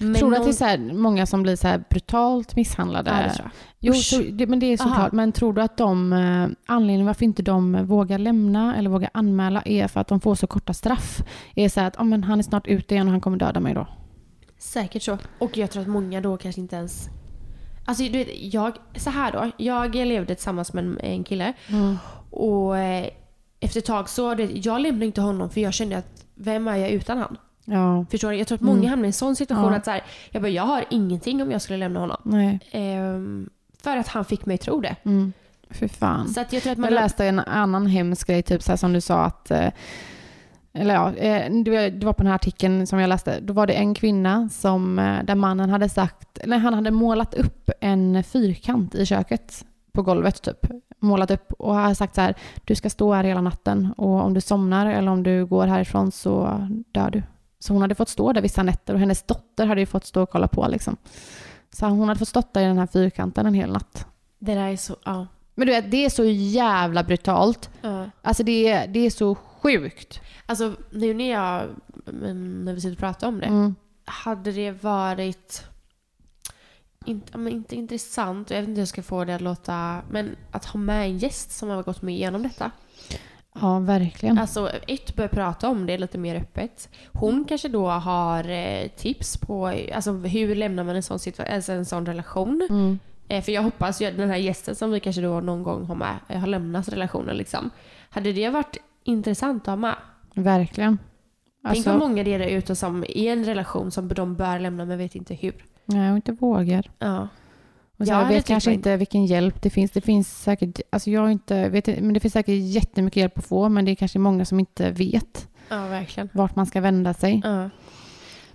Men
tror du att
någon-
det är så många som blir så brutalt misshandlade?
Ja, det tror jag.
Jo, så, det, men det är såklart. Men tror du att de, eh, anledningen varför inte de vågar lämna eller vågar anmäla är för att de får så korta straff? Är så att oh, men han är snart ute igen och han kommer döda mig då?
Säkert så. Och jag tror att många då kanske inte ens... Alltså du vet, jag, så här då. Jag levde tillsammans med en, en kille och eh, efter ett tag så, du vet, jag lämnade inte honom för jag kände att vem är jag utan han?
Ja,
Förstår du? Jag tror att många hamnar i en sån situation
Ja.
att så här, jag bara, jag har ingenting om jag skulle lämna honom. Ehm, för att han fick mig tro det.
Mm. För fan.
Så att jag tror att man...
Jag läste en annan hemsk grej, typ så här som du sa att eh, eller ja, eh, det var- på den här artikeln som jag läste. Då var det en kvinna som, eh, där mannen hade sagt, eller han hade målat upp en fyrkant i köket på golvet typ. Målat upp och hade sagt så här, du ska stå här hela natten och om du somnar eller om du går härifrån så dör du. Så hon hade fått stå där vissa nätter och hennes dotter hade ju fått stå och kolla på liksom. Så hon hade fått stått där i den här fyrkanten en hel natt.
Det där är så... Ja.
Men du vet, det är så jävla brutalt.
Ja.
Alltså det det är så sjukt.
Alltså nu när jag... När vi sitter och pratar om det.
Mm.
Hade det varit... Inte, men inte intressant, och jag vet inte hur jag ska få det att låta... Men att ha med en gäst som har gått med igenom detta.
Ja, verkligen.
Alltså ett, börja prata om det lite mer öppet. Hon kanske då har eh, tips på alltså, hur lämnar man en sån, situa- alltså, en sån relation.
Mm.
Eh, för jag hoppas ju att den här gästen som vi kanske då någon gång har med, har lämnat relationen liksom. Hade det varit intressant att ha med?
Verkligen.
Tänk
Alltså,
vad många det är där ute som är i en relation som de bör lämna men vet inte hur.
nej, och inte vågar.
Ja.
Och så
Ja,
här,
det
vet kanske
jag
inte vilken hjälp det finns. Det finns säkert, alltså jag inte, vet, men det finns säkert jättemycket hjälp att få, men det är kanske många som inte vet
Ja, verkligen.
vart man ska vända sig.
Ja.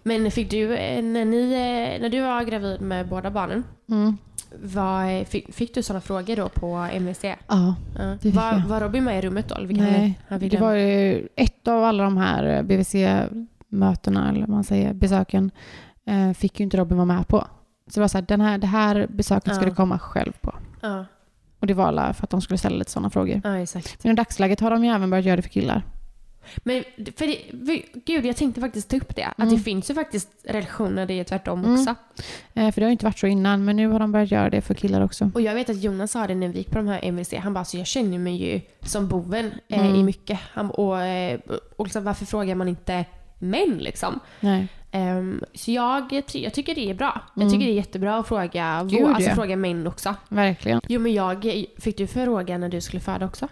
Men fick du, när, ni, eh, när du var gravid med båda barnen,
Mm.
Vad, fick, fick du sådana frågor då på MVC?
Ja,
Ja.
det fick
Var,
jag.
var Robin med i rummet då? vilka
nej.
han
Det var ju ett av alla de här BVC-mötena, eller vad man säger, besöken, eh, fick ju inte Robin vara med på. Så det var så här, den här, det här besöket
Ja.
du komma själv på.
Ja,
Och det var alla för att de skulle ställa lite sådana frågor. Men i dagsläget har de ju även börjat göra det för killar.
Men för det, för, gud, jag tänkte faktiskt ta upp det. Att
Mm.
det finns ju faktiskt relationer där det är tvärtom
Mm.
också.
Eh, för det har ju inte varit så innan, men nu har de börjat göra det för killar också.
Och jag vet att Jonas sa det när vi gick på de här MVC. Han bara, alltså jag känner mig ju som boven eh,
Mm.
i mycket. Han, och eh, och liksom, varför frågar man inte män liksom?
Nej.
Ehm, så jag, jag tycker det är bra. Jag
Mm.
tycker det är jättebra att fråga,
Gud,
alltså fråga män också.
Verkligen.
Jo men jag, fick du fråga när du skulle föda också?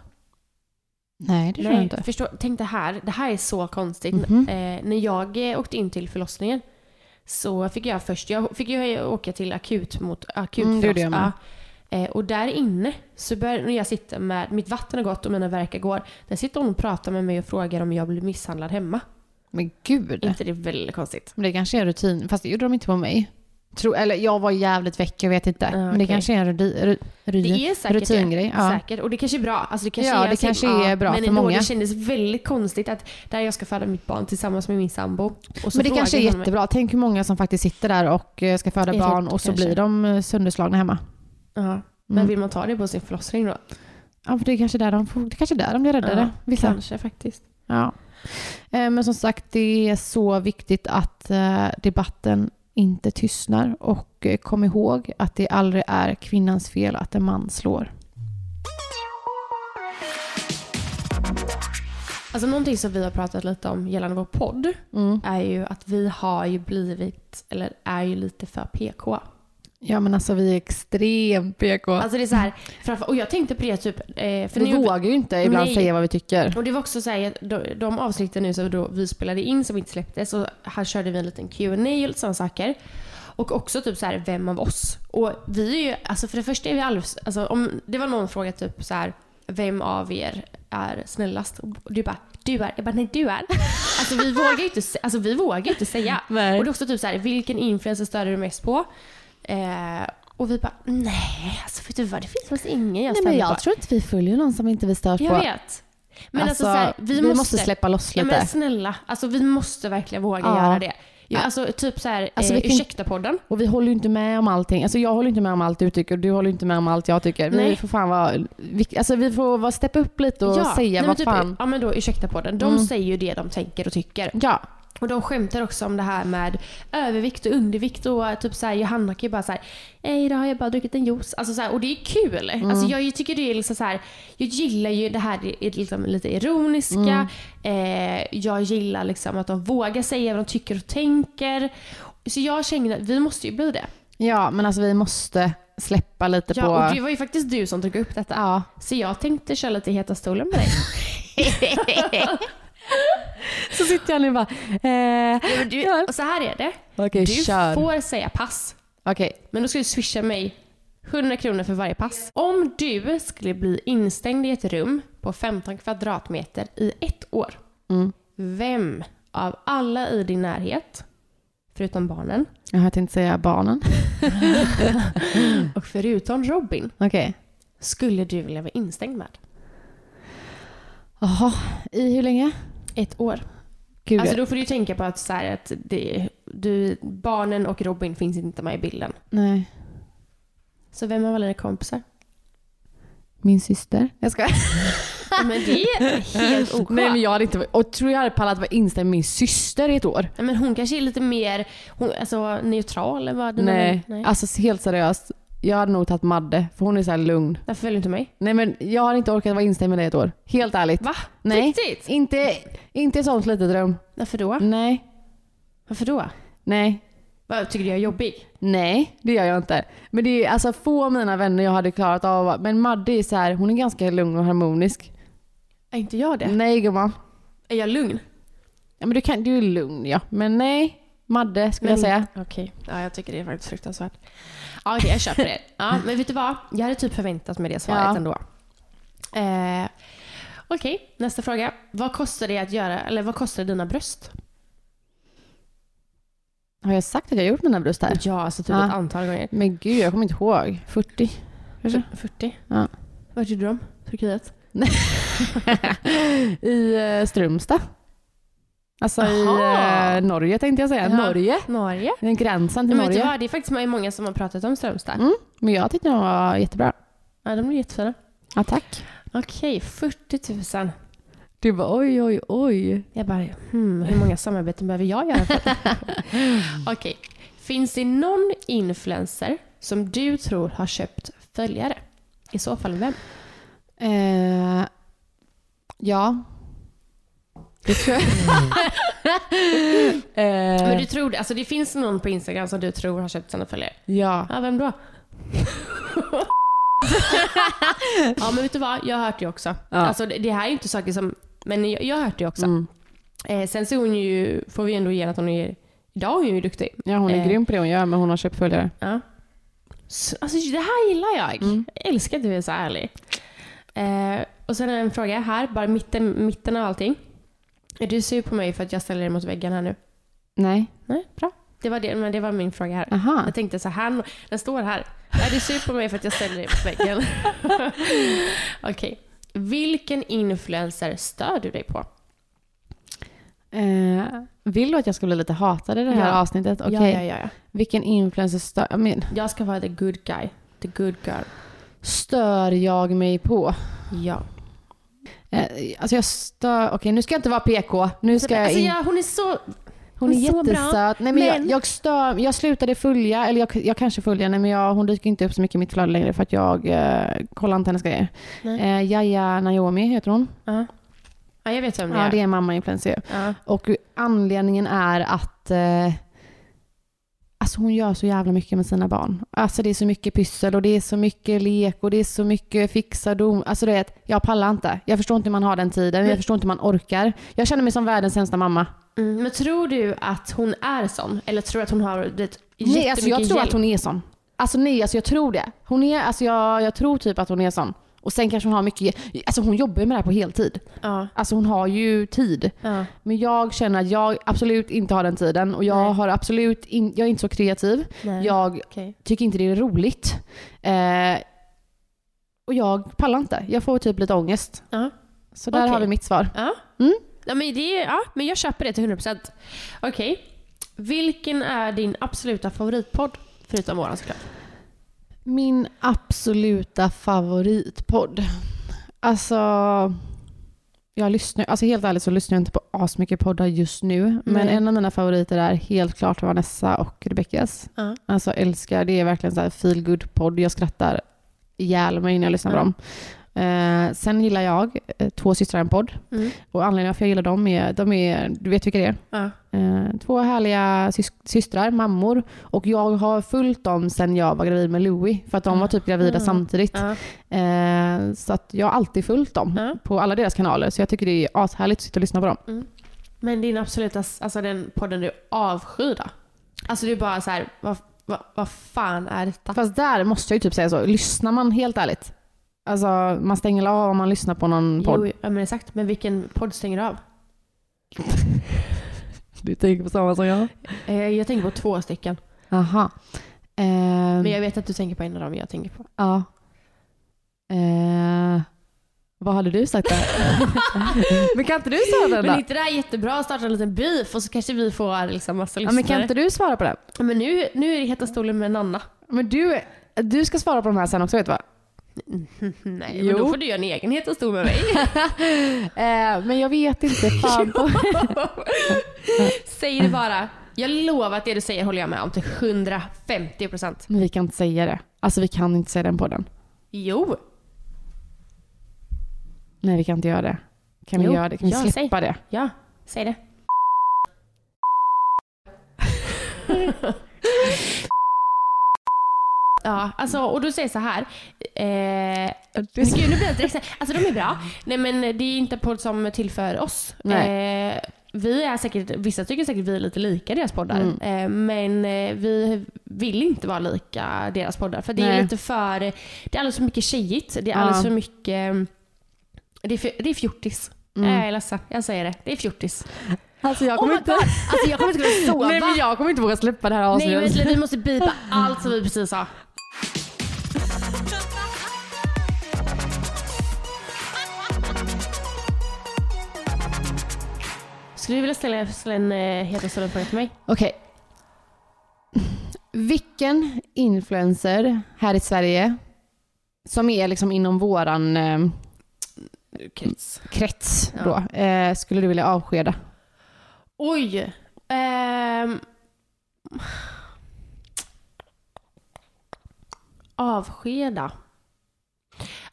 Nej, det tror jag inte.
Förstå, tänk det här, det här är så konstigt.
Mhm.
Eh, när jag eh, åkte in till förlossningen så fick jag först, jag fick ju åka till akut mot akut
Mm,
förloss- eh, Och där inne, så bör, när jag sitter med, mitt vatten har gått och mina verkar går, där sitter hon och pratar med mig och frågar om jag blir misshandlad hemma.
Men gud.
Är inte det väldigt konstigt?
Men det kanske är rutin. Fast det gjorde de inte på mig. Tro, eller jag var jävligt väck, jag vet inte.
Ja,
Men det kanske är en rudi, ru,
Det är
rutingrej. Ja.
Säkert. Och det kanske är bra. Alltså det kanske
Ja,
är,
det kanske är bra
men
för
ändå,
många.
Det kändes väldigt konstigt att där jag ska föda mitt barn tillsammans med min sambo.
Men det kanske är
hon mig-
jättebra. Tänk hur många som faktiskt sitter där och eh, ska föda barn och så
kanske.
blir de eh, sönderslagna hemma.
Ja. Men
Mm.
vill man ta det på sin förlossning då?
Ja, för det är kanske där de, får, det är kanske där de blir räddade.
Ja,
Vissa.
Kanske faktiskt.
Ja. Eh, Men som sagt, det är så viktigt att debatten inte tystnar och eh, kom ihåg att det aldrig är kvinnans fel att en man slår.
Alltså någonting som vi har pratat lite om gällande vår podd
Mm.
är ju att vi har ju blivit, eller är ju lite för PK.
Ja men alltså vi är extremt PK.
Alltså det är så här, framför, och jag tänkte på det typ, eh, för
vi
nu,
vågar ju inte ibland
Nej.
säga vad vi tycker.
Och det var också så här, de, de avsnitten nu som då vi spelade in som inte släpptes, så här körde vi en liten Q&A och lite sådana saker. Och också typ så här, vem av oss? Och vi är ju, alltså för det första är vi alldeles, alltså om det var någon fråga typ så här, vem av er är snällast? Och du bara, du är. Jag bara, nej du är. Alltså vi vågar ju inte, alltså, vi vågar inte säga.
Nej.
Och det är också typ så här, vilken influencer stör du mest på? Eh, och vi bara, nej alltså vet du vad, det finns faktiskt ingen jag
Nej, men jag
på.
tror inte vi följer någon som inte vi störs
Jag
på.
vet. Men alltså, så här, vi,
vi
måste,
måste släppa loss
Ja
lite.
men snälla, alltså vi måste verkligen våga
Ja.
göra det. Ja, alltså typ så här,
Alltså,
eh, ursäkta-podden.
Och vi håller ju inte med om allting. Alltså jag håller inte med om allt du tycker och du håller inte med om allt jag tycker.
Nej.
Vi får fan vara, vi, alltså vi får vara steppa upp lite och säga
nej,
vad
typ,
fan.
Ja men då ursäkta-podden. De
Mm.
säger ju det de tänker och tycker.
Ja,
Och de skämtar också om det här med övervikt och undervikt och typ så här, Johanna kan ju bara såhär, idag har jag bara druckit en juice. Alltså så här, och det är kul.
Mm.
Alltså jag tycker det är liksom så här, jag gillar ju det här liksom lite ironiska.
Mm.
Eh, jag gillar liksom att de vågar säga vad de tycker och tänker. Så jag känner att vi måste ju bli det.
ja, men alltså vi måste släppa lite
Ja,
på...
och det var ju faktiskt du som tog upp detta.
Ja.
Så jag tänkte köra lite Heta stolen med dig.
Så sitter jag nu och bara, eh,
Ja, du,
Ja.
och så här är det.
okej
Du
kör.
får säga pass.
Okej,
Men då ska du swisha mig 100 kronor för varje pass. Om du skulle bli instängd i ett rum på 15 kvadratmeter i ett år.
Mm.
Vem av alla i din närhet, förutom barnen,
jag har tänkt säga barnen.
och förutom Robin,
Okej.
skulle du vilja vara instängd med?
Jaha, i hur länge?
Ett år.
Gud,
Alltså då får du ju tänka på att, så här, att det, du, barnen och Robin finns inte med i bilden.
nej.
Så vem av alla dina kompisar?
Min syster. Jag ska.
Men det är helt OK.
Nej men jag hade inte, och tror jag hade pallat vara instängd med min syster i ett år.
Men hon kanske är lite mer hon, alltså, neutral eller vad? dina
Nej.
Nej.
alltså helt seriöst. Jag hade nog tagit Madde, för hon är så här lugn.
Varför väljer du inte mig?
Nej men jag har inte orkat vara instängd med dig ett år. Helt ärligt.
Va?
Nej.
Riktigt?
Inte, inte ett sånt litet rum.
Varför då?
Nej.
Varför då?
Nej.
Vad, tycker du jag är jobbig?
Nej, det gör jag inte. Men det är alltså få av mina vänner jag hade klarat av. Men Madde är så här, hon är ganska lugn och harmonisk.
Är inte jag det?
Nej gumman.
Är jag lugn?
Ja men du, kan, du är lugn ja. Men nej, Madde skulle
Men-
jag säga.
Okej, ja, jag tycker det är faktiskt fruktansvärt. Ja, okej, jag köper det. Ja, men vet du vad? Jag hade typ förväntat mig det svaret
Ja.
ändå. Eh, okej, nästa fråga. Vad kostar det att göra, eller vad kostar dina bröst?
Har jag sagt att jag gjort mina bröst här?
Ja, alltså typ
Ja.
ett antal gånger.
Men gud, jag kommer inte ihåg. 40 kanske?
40?
Ja.
Vart gjorde du dem? Turkiet?
I eh, Strömstad. Alltså
Aha.
i eh, Norge tänkte jag säga.
Ja.
Norge.
Norge?
Den gränsen till
Men vet du
Norge.
vad? Det är faktiskt många som har pratat om Strömstad.
Mm, men jag tyckte de var jättebra.
Ja, de är jättefina.
Ja, tack.
Okej, 40 000.
Du bara oj, oj, oj.
Jag bara, hmm, hur många samarbeten behöver jag göra för det? Okej, finns det någon influencer som du tror har köpt följare? I så fall vem?
Eh, ja. Det tror jag. eh,
Men du tror det? Alltså det finns någon på Instagram som du tror har köpt sina följare?
ja.
Ja, vem då? ja, men vet du vad? Jag har hört det också.
Ja.
Alltså det, det här är ju inte saker som... Men jag, jag har hört det också.
Mm.
Eh, sen så är hon ju, får vi ändå ge att hon är... Idag är hon ju duktig.
ja, hon är
Eh.
grym på det hon gör, men hon har köpt följare.
Ja. Så, alltså det här gillar jag.
Mm.
Jag älskar att du är så ärlig. Eh, och sen är det en fråga här, bara mitten, mitten av allting. Är du sur på mig för att jag ställer dig mot väggen här nu?
Nej.
Nej, bra. Det var, det, men det var min fråga här.
Aha.
Jag tänkte så här, den står här. Är du sur på mig för att jag ställer dig mot väggen? Okej. Vilken influencer stör du dig på?
Eh, vill du att jag ska bli lite hatad i det här
Ja.
avsnittet? Okej.
Ja, ja, ja, ja.
Vilken influencer stör, jag men,
Jag ska vara the good guy. The good girl.
stör jag mig på?
Ja.
Eh, alltså jag stör... Okej, nu ska jag inte vara PK. Nu ska jag
Alltså,
in...
ja, hon är så...
Hon är
så bra,
jättesöt. Nej, men
men-
Jag, jag, stör, jag slutade följa, eller jag, jag kanske följer henne, men jag, hon dyker inte upp så mycket i mitt flöde längre för att jag eh, kollar inte hennes grejer. Eh, Jaja Naomi heter hon.
Ja. ja, jag vet vem det
Ja,
är.
det är en mamma-influencer.
Ja.
Och anledningen är att eh, alltså hon gör så jävla mycket med sina barn. Alltså det är så mycket pyssel och det är så mycket lek och det är så mycket fixa dom. Alltså det är att jag pallar inte. Jag förstår inte hur man har den tiden. Jag förstår inte hur man orkar. Jag känner mig som världens sämsta mamma.
Mm, men tror du att hon är sån? Eller tror du att hon har det,
Nej, alltså jag tror
hjälp?
att hon är sån. Alltså nej, alltså jag tror det. Hon är, alltså jag, jag tror typ att hon är sån. Och sen kanske hon har mycket, alltså hon jobbar ju med det här på heltid.
Ja.
Alltså hon har ju tid.
ja.
Men jag känner att jag absolut inte har den tiden och jag
Nej.
har absolut in, jag är inte så kreativ.
Nej.
Jag
Okej.
tycker inte det är roligt. Eh, och jag pallar inte. Jag får typ lite ångest.
Ja.
Så där
Okej.
har vi mitt svar.
Ja.
Mm.
Ja, men det, ja, men jag köper det till 100%. Okej. Vilken är din absoluta favoritpodd? Förutom våran såklart.
Min absoluta favoritpodd. Alltså, jag lyssnar, alltså helt ärligt så lyssnar jag inte på asmycket poddar just nu. Men
Nej.
en av mina favoriter är helt klart Vanessa och Rebeckas.
Ja.
Alltså älskar, det är verkligen så här feel good podd Jag skrattar ihjäl mig när jag lyssnar på
Ja.
dem. Eh, sen gillar jag eh, Två systrar en podd.
Mm.
Och anledningen varför jag gillar dem är, de är, du vet vilka det är?
Ja.
Eh, två härliga sys- systrar, mammor. Och jag har följt dem sedan jag var gravid med Louis. För att de var typ gravida
Mm.
samtidigt.
Ja.
Eh, så att jag har alltid följt dem
Ja.
på alla deras kanaler. Så jag tycker det är ashärligt att sitta och lyssna på dem.
Men din absoluta, alltså den podden du avskyr då? Alltså du är bara så här, vad, vad, vad fan är detta?
Fast där måste jag ju typ säga så. Lyssnar man helt ärligt? Alltså man stänger av om man lyssnar på någon podd.
Jo, ja, men exakt. Men vilken podd stänger du av?
Du tänker på samma som jag?
Eh, jag tänker på två stycken.
Aha. Ehm,
Men jag vet att du tänker på en av dem jag tänker på.
Ja. Eh, vad hade du sagt där? men kan inte du svara den
Men
då?
inte det här jättebra att starta en liten beef och så kanske vi får liksom massa
Ja,
lyssnare.
men kan inte du svara på det?
men nu, nu är det Heta stolen med Nanna.
Men du, du ska svara på de här sen också vet du va?
Nej,
Jo.
men då får du göra en egen Heta stol med mig.
Eh, men jag vet inte. Fan på.
Säg det bara. Jag lovar att det du säger håller jag med om till 150 procent.
Men vi kan inte säga det. Alltså vi kan inte säga den på den.
Jo.
Nej vi kan inte göra det. Kan vi
Jo,
göra det? Kan vi
ja,
släppa det?
Ja, säg det. Ja, alltså, och du säger så här. Eh, men gud, nu blir jag direkt Alltså de är bra. Nej men det är inte en podd som tillför oss.
Nej.
Eh, vi är säkert, vissa tycker säkert vi är lite lika deras poddar.
Mm.
Eh, men eh, vi vill inte vara lika deras poddar. För det är
Nej.
lite för, det är alldeles för mycket tjejigt. Det är alldeles
Ja.
för mycket, det är, för, det är fjortis.
Mm.
Jag är ledsen, jag säger det. Det är fjortis.
Alltså jag
Oh
kommer
my
inte...
Alltså jag kommer inte kunna sova.
Nej men jag kommer inte våga släppa det här
Nej
avsnittet.
vänta, vi måste bipa allt som vi precis sa. Skulle du vilja ställa, ställa en heta stolen fråga till mig?
Okej. Vilken influencer här i Sverige som är liksom inom våran eh,
Krets.
krets
Ja.
då, eh, skulle du vilja avskeda?
Oj. Ehm. avskeda.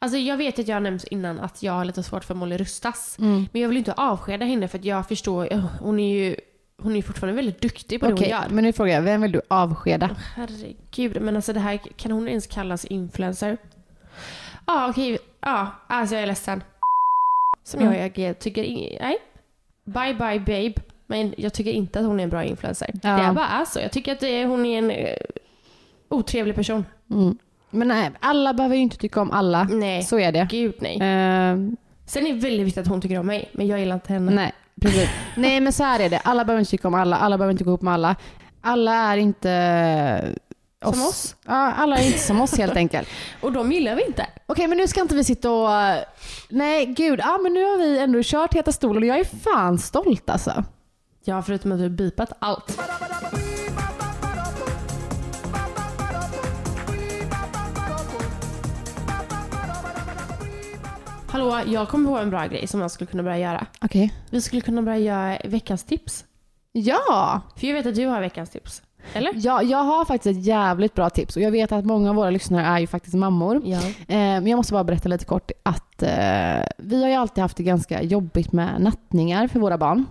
Alltså jag vet att jag har nämnt innan att jag har lite svårt för Molly Rustas.
Mm.
Men jag vill inte avskeda henne för att jag förstår, oh, hon är ju hon är fortfarande väldigt duktig på det
Okej,
hon gör.
men nu frågar jag, vem vill du avskeda?
Herregud, men alltså det här, kan hon ens kallas influencer? Ja, okej. Ja, alltså jag är ledsen. Som
Mm.
jag, jag tycker, nej. Bye bye babe. Men jag tycker inte att hon är en bra influencer.
Ja.
Det är bara så. Jag tycker att det hon är en eh, otrevlig person.
Mm. Men nej, alla behöver ju inte tycka om alla.
Nej,
Så är det.
gud nej.
Eh,
Sen är det väldigt viktigt att hon tycker om mig, men jag gillar inte henne.
nej, precis. nej men så här är det. Alla behöver inte tycka om alla. Alla behöver inte gå ihop med alla. Alla är inte
Som oss.
Ja, alla är inte som oss helt enkelt.
Och de gillar vi inte.
Okej, men nu ska inte vi sitta och... Nej, gud. Ja, men nu har vi ändå kört Heta stolen och jag är fan stolt alltså.
Ja, förutom att du har bipat allt. Hallå, jag kom på en bra grej som jag skulle kunna börja göra.
Okej.
Vi skulle kunna börja göra veckans tips.
Ja!
För jag vet att du har veckans tips. Eller?
ja! Jag har faktiskt ett jävligt bra tips och jag vet att många av våra lyssnare är ju faktiskt mammor.
Ja.
Eh, men jag måste bara berätta lite kort att eh, vi har ju alltid haft det ganska jobbigt med nattningar för våra barn.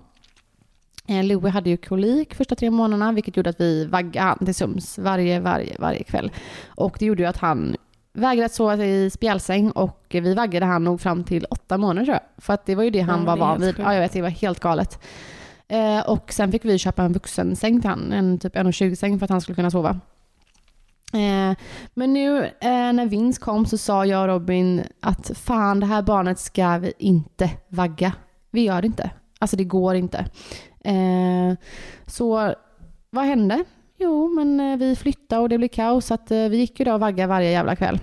Eh, Louie hade ju kolik första tre månaderna vilket gjorde att vi vaggade han till sömns varje, varje, varje kväll. Och det gjorde ju att han vägrade att sova i spjälsäng och vi vaggade han nog fram till åtta månader tror jag. För att det var ju det han
Ja,
var van vid. Ja, jag vet, det var helt galet. Eh, och sen fick vi köpa en vuxensäng till han, en typ 1,20 säng för att han skulle kunna sova. Eh, men nu eh, när Vince kom så sa jag och Robin att fan det här barnet ska vi inte vagga. Vi gör det inte. Alltså det går inte. Eh, så vad hände? Jo men eh, vi flyttade och det blev kaos så att eh, vi gick ju då och vaggade varje jävla kväll.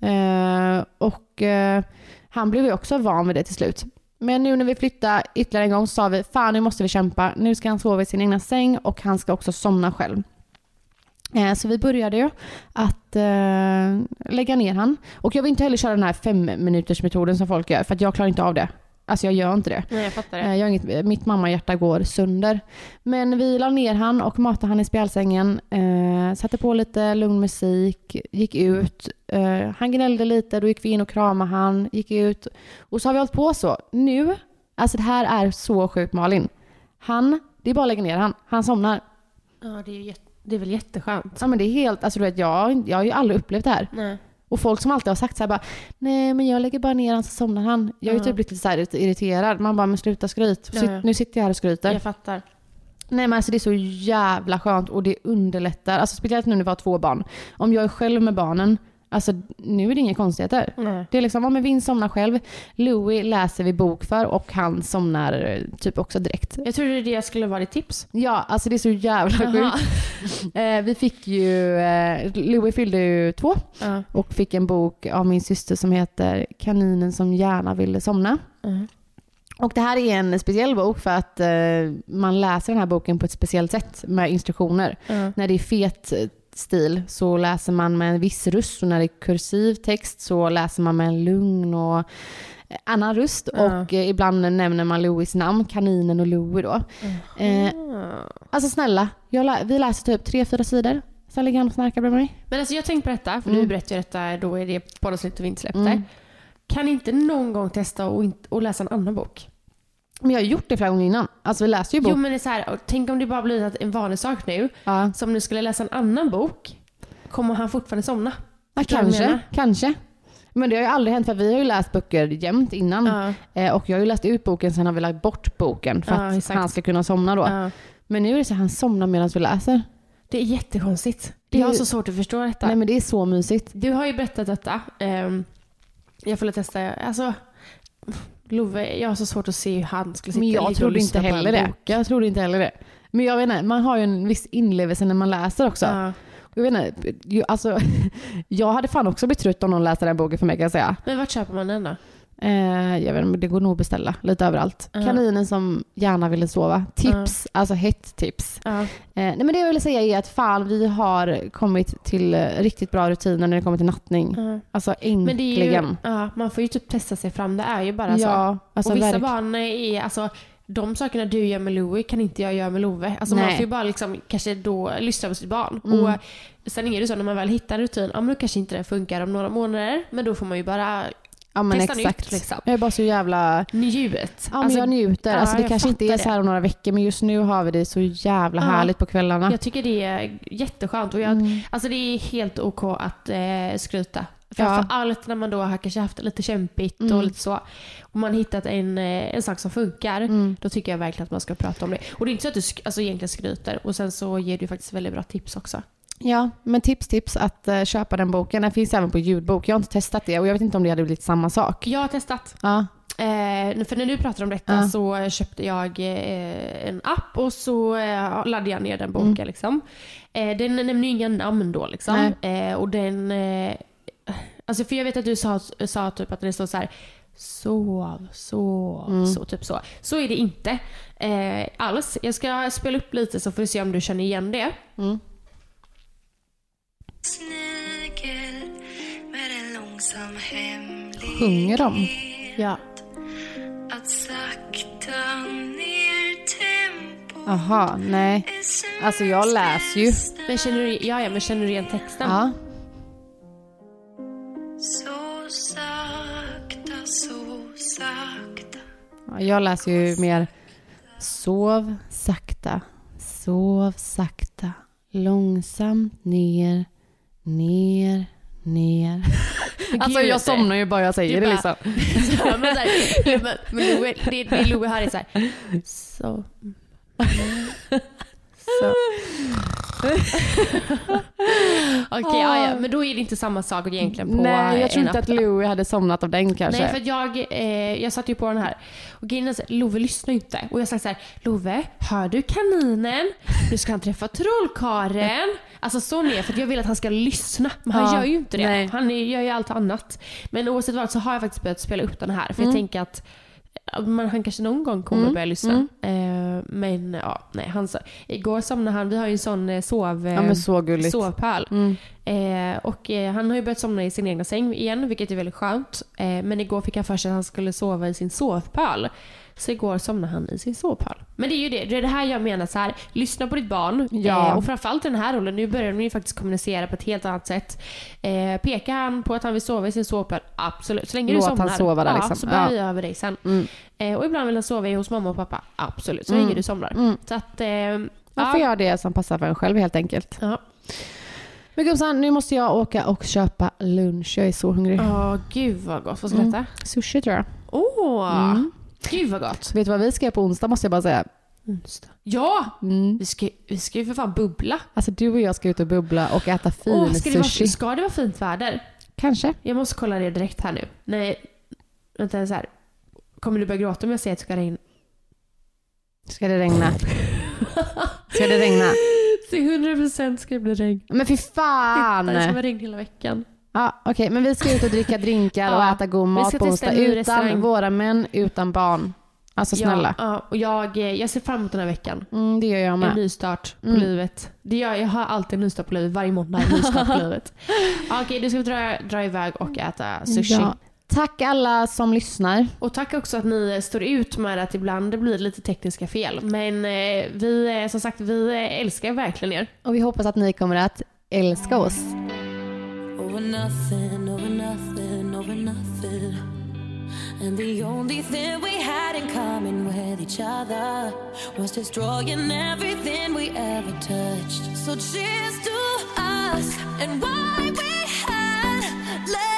Eh, och eh, han blev ju också van vid det till slut. Men nu när vi flyttade ytterligare en gång så sa vi fan nu måste vi kämpa. Nu ska han sova i sin egna säng och han ska också somna själv. Eh, Så vi började ju att eh, lägga ner han. Och jag vill inte heller köra den här fem minuters metoden som folk gör för att jag klarar inte av det. Alltså jag gör inte det.
Nej, jag fattar
Eh,
det.
Jag har inget, mitt mammahjärta går sönder. Men vi la ner han och matade han i spjälsängen. Eh, satte på lite lugn musik, gick ut. Eh, han gnällde lite, då gick vi in och kramade han, gick ut. Och så har vi hållit på så. Nu, alltså det här är så sjukt Malin. Han, det är bara att lägga ner han. Han somnar.
Ja, det är, det är väl jätteskönt.
Ja men det är helt, alltså du vet jag, jag har ju aldrig upplevt det här.
Nej.
Och folk som alltid har sagt så här bara, nej men jag lägger bara ner han så somnar han. Jag har ju typ lite så här irriterad. Man bara, men sluta skryt.
Ja, ja.
Nu sitter jag här och skryter.
Jag fattar.
Nej men alltså det är så jävla skönt och det underlättar. Alltså speciellt nu när vi har två barn. Om jag är själv med barnen, alltså nu är det inga konstigheter.
Nej.
Det är liksom, om Vin somnar själv, Louis läser vi bok för och han somnar eh, typ också direkt.
Jag trodde det skulle vara ditt tips.
Ja, alltså det är så jävla sjukt. Eh, vi fick ju, eh, Louis fyllde ju två
Ja.
och fick en bok av min syster som heter Kaninen som gärna ville somna.
Mm.
Och det här är en speciell bok för att eh, man läser den här boken på ett speciellt sätt med instruktioner.
Ja.
När det är fet stil så läser man med en viss röst och när det är kursiv text så läser man med en lugn och annan röst.
Ja.
Och eh, ibland nämner man Louis namn, kaninen och Louis då. Eh, alltså snälla, lä- vi läser typ tre, fyra sidor. Sen ligger han och snarkar bredvid mig.
Men alltså jag tänkte på detta, för
Mm.
du berättade ju detta då i det poddavsnittet vi inte släppte.
Mm.
Kan inte någon gång testa och, och läsa en annan bok?
Men jag har gjort det flera gånger innan. Alltså vi läser ju bok.
Jo men det är så här, tänk om det bara blir en vanlig sak nu.
ja.
Så om du skulle läsa en annan bok, kommer han fortfarande somna?
Ja, kanske, kanske. Men det har ju aldrig hänt för vi har ju läst böcker jämt innan.
Ja.
Eh, och jag har ju läst ut boken sen har vi lagt bort boken för att
exakt.
han ska kunna somna då. Men nu är det så att han somnar medan vi läser.
Det är jättekonstigt.
Det-
Jag har så svårt att förstå detta.
Nej men det är så mysigt.
Du har ju berättat detta. Ehm, jag får testa. Alltså, Love, jag har så svårt att se hur han skulle sitta
Men jag
ligga och
trodde
lyssna
inte heller det. Jag trodde inte heller det. Men jag vet inte, man har ju en viss inlevelse när man läser också.
Ja.
Jag vet inte, alltså, jag hade fan också blivit trött om någon läste den boken för mig kan jag säga.
Men vart köper man den då?
Eh, jag vet inte, det går nog att beställa lite överallt.
Ja.
Kaninen som gärna ville sova. Tips, alltså hett tips.
Ja.
Eh, nej men det jag vill säga är att fan vi har kommit till eh, riktigt bra rutiner när det kommer till nattning. Alltså äntligen.
ja, man får ju typ testa sig fram. Det är ju bara så.
ja, alltså
och vissa
verk-
barn är, alltså, de sakerna du gör med Louie kan inte jag göra med Love. Alltså man får ju bara liksom, kanske då lyssna på sitt barn.
Mm.
Och sen är det så när man väl hittar en rutin, ja men då kanske inte det funkar om några månader. Men då får man ju bara
ja, men
testa
exakt.
nytt liksom.
Jag är bara så jävla...
Njuet.
Ja, men jag njuter.
ja,
alltså, det kanske inte är så här om några veckor men just nu har vi det så jävla
Ja.
härligt på kvällarna.
Jag tycker det är jätteskönt. Och jag,
Mm.
Alltså det är helt ok att eh, skryta.
Ja.
Framför allt när man då har kanske haft lite kämpigt
Mm.
och lite så. Och man hittat en, eh, en sak som funkar.
Mm.
Då tycker jag verkligen att man ska prata om det. Och det är inte så att du alltså, egentligen skryter. Och sen så ger du faktiskt väldigt bra tips också.
Ja, men tips tips att eh, köpa den boken. Den finns även på ljudbok. Jag har inte testat det och jag vet inte om det hade blivit samma sak.
Jag har testat.
Ja,
Eh, för när du pratade om detta
Ja.
så köpte jag eh, en app och så eh, laddade jag ner den boken.
Mm.
Liksom. Eh, den nämner ju inga namn då. Liksom. Eh, och den, eh, alltså för jag vet att du sa, sa typ att det står så här sov, sov,
Mm.
så, typ så. Så är det inte eh, alls. Jag ska spela upp lite så får du se om du känner igen det.
mm.
Snigel med en långsam hemlighet
Sjunger de?
Ja.
Att sakta ner tempo
Aha, nej. Alltså jag läser ju.
Men känner du, ja, ja, men känner du igen texten?
Ja.
Så sakta, så sakta
Ja, Jag läser ju mer sov sakta, sov sakta, långsamt ner, ner, ner. Alltså
Gud.
jag somnar ju bara jag säger det
bara-
liksom.
Men så här, men, Louie, det, det Louie här är så här. Så. Okej, ja, ja, men då är det inte samma sak egentligen på
Nej, jag tror inte att. Louie hade somnat av den kanske.
Nej, för jag, eh, jag satte ju på den här och grejen Love lyssnar ju inte. Och jag sa så här, Love, hör du kaninen? Nu ska han träffa trollkaren. Alltså så ner, för att jag vill att han ska lyssna. Men han
Ja,
gör ju inte det.
nej.
Han gör ju allt annat. Men oavsett vad så har jag faktiskt börjat spela upp den här. För
Mm.
jag tänker att Men han kanske någon gång kommer
Mm,
börja lyssna. Eh, men ja, nej. Han, sa- igår somnade han, vi har ju en sån eh, sov, eh,
Ja men så
sovpöl.
Mm.
Eh, och eh, han har ju börjat somna i sin egna säng igen, vilket är väldigt skönt. Eh, men igår fick han för sig att han skulle sova i sin sovpöl. Så igår somnade han i sin sovpöl. Men det är ju det, det är det här jag menar så här. lyssna på ditt barn.
Ja.
Eh, och framförallt i den här rollen, nu börjar de ju faktiskt kommunicera på ett helt annat sätt. Eh, pekar han på att han vill sova i sin sovpöl, absolut. Så länge
Låt
du
han
somnar,
sova där,
ja,
liksom.
så börjar
Ja.
vi över dig sen.
Mm.
Eh, och ibland vill han sova hos mamma och pappa, absolut. Så
Mm.
länge du somnar.
Mm.
Så att, eh,
Man
ja.
får göra det som passar för en själv helt enkelt.
Ja.
Men gumsan, nu måste jag åka och köpa lunch. Jag är så hungrig.
Åh, gud vad gott. Vad ska
Mm.
detta?
Sushi tror jag.
Åh,
Mm.
Gud vad gott.
Vet du vad vi ska göra på onsdag måste jag bara säga.
Onsdag. Ja!
Mm.
Vi ska, vi ska ju för fan bubbla.
Alltså du och jag ska ut och bubbla och äta fin
Åh, ska, det
sushi.
vara, ska det vara fint väder?
Kanske.
Jag måste kolla det direkt här nu. Nej, vänta så här. Kommer du börja gråta om jag säger att det ska regna?
Ska det regna? Ska det regna?
Till 100% ska det bli regn.
Men fy
Titta, det ska
fan!
vara regn hela veckan.
Ja, Okej, men vi ska ut och dricka drinkar och äta god mat på onsdag
en
utan våra män, utan barn. Alltså snälla.
Ja, och jag, eh, jag ser fram emot den här veckan.
Mm, det gör jag
En
med.
ny start på
Mm.
livet. Det gör, jag har alltid en ny start på livet. Varje måndag en ny start på livet. Okej, nu ska vi dra, dra iväg och äta sushi.
Ja. Tack alla som lyssnar.
Och tack också att ni står ut med att ibland det blir lite tekniska fel. Men eh, vi, eh, som sagt, vi älskar verkligen er.
Och vi hoppas att ni kommer att älska oss.
Over nothing, over nothing, over nothing. And the only thing we had in common with each other was destroying everything we ever touched. So cheers to us and why we had. Let's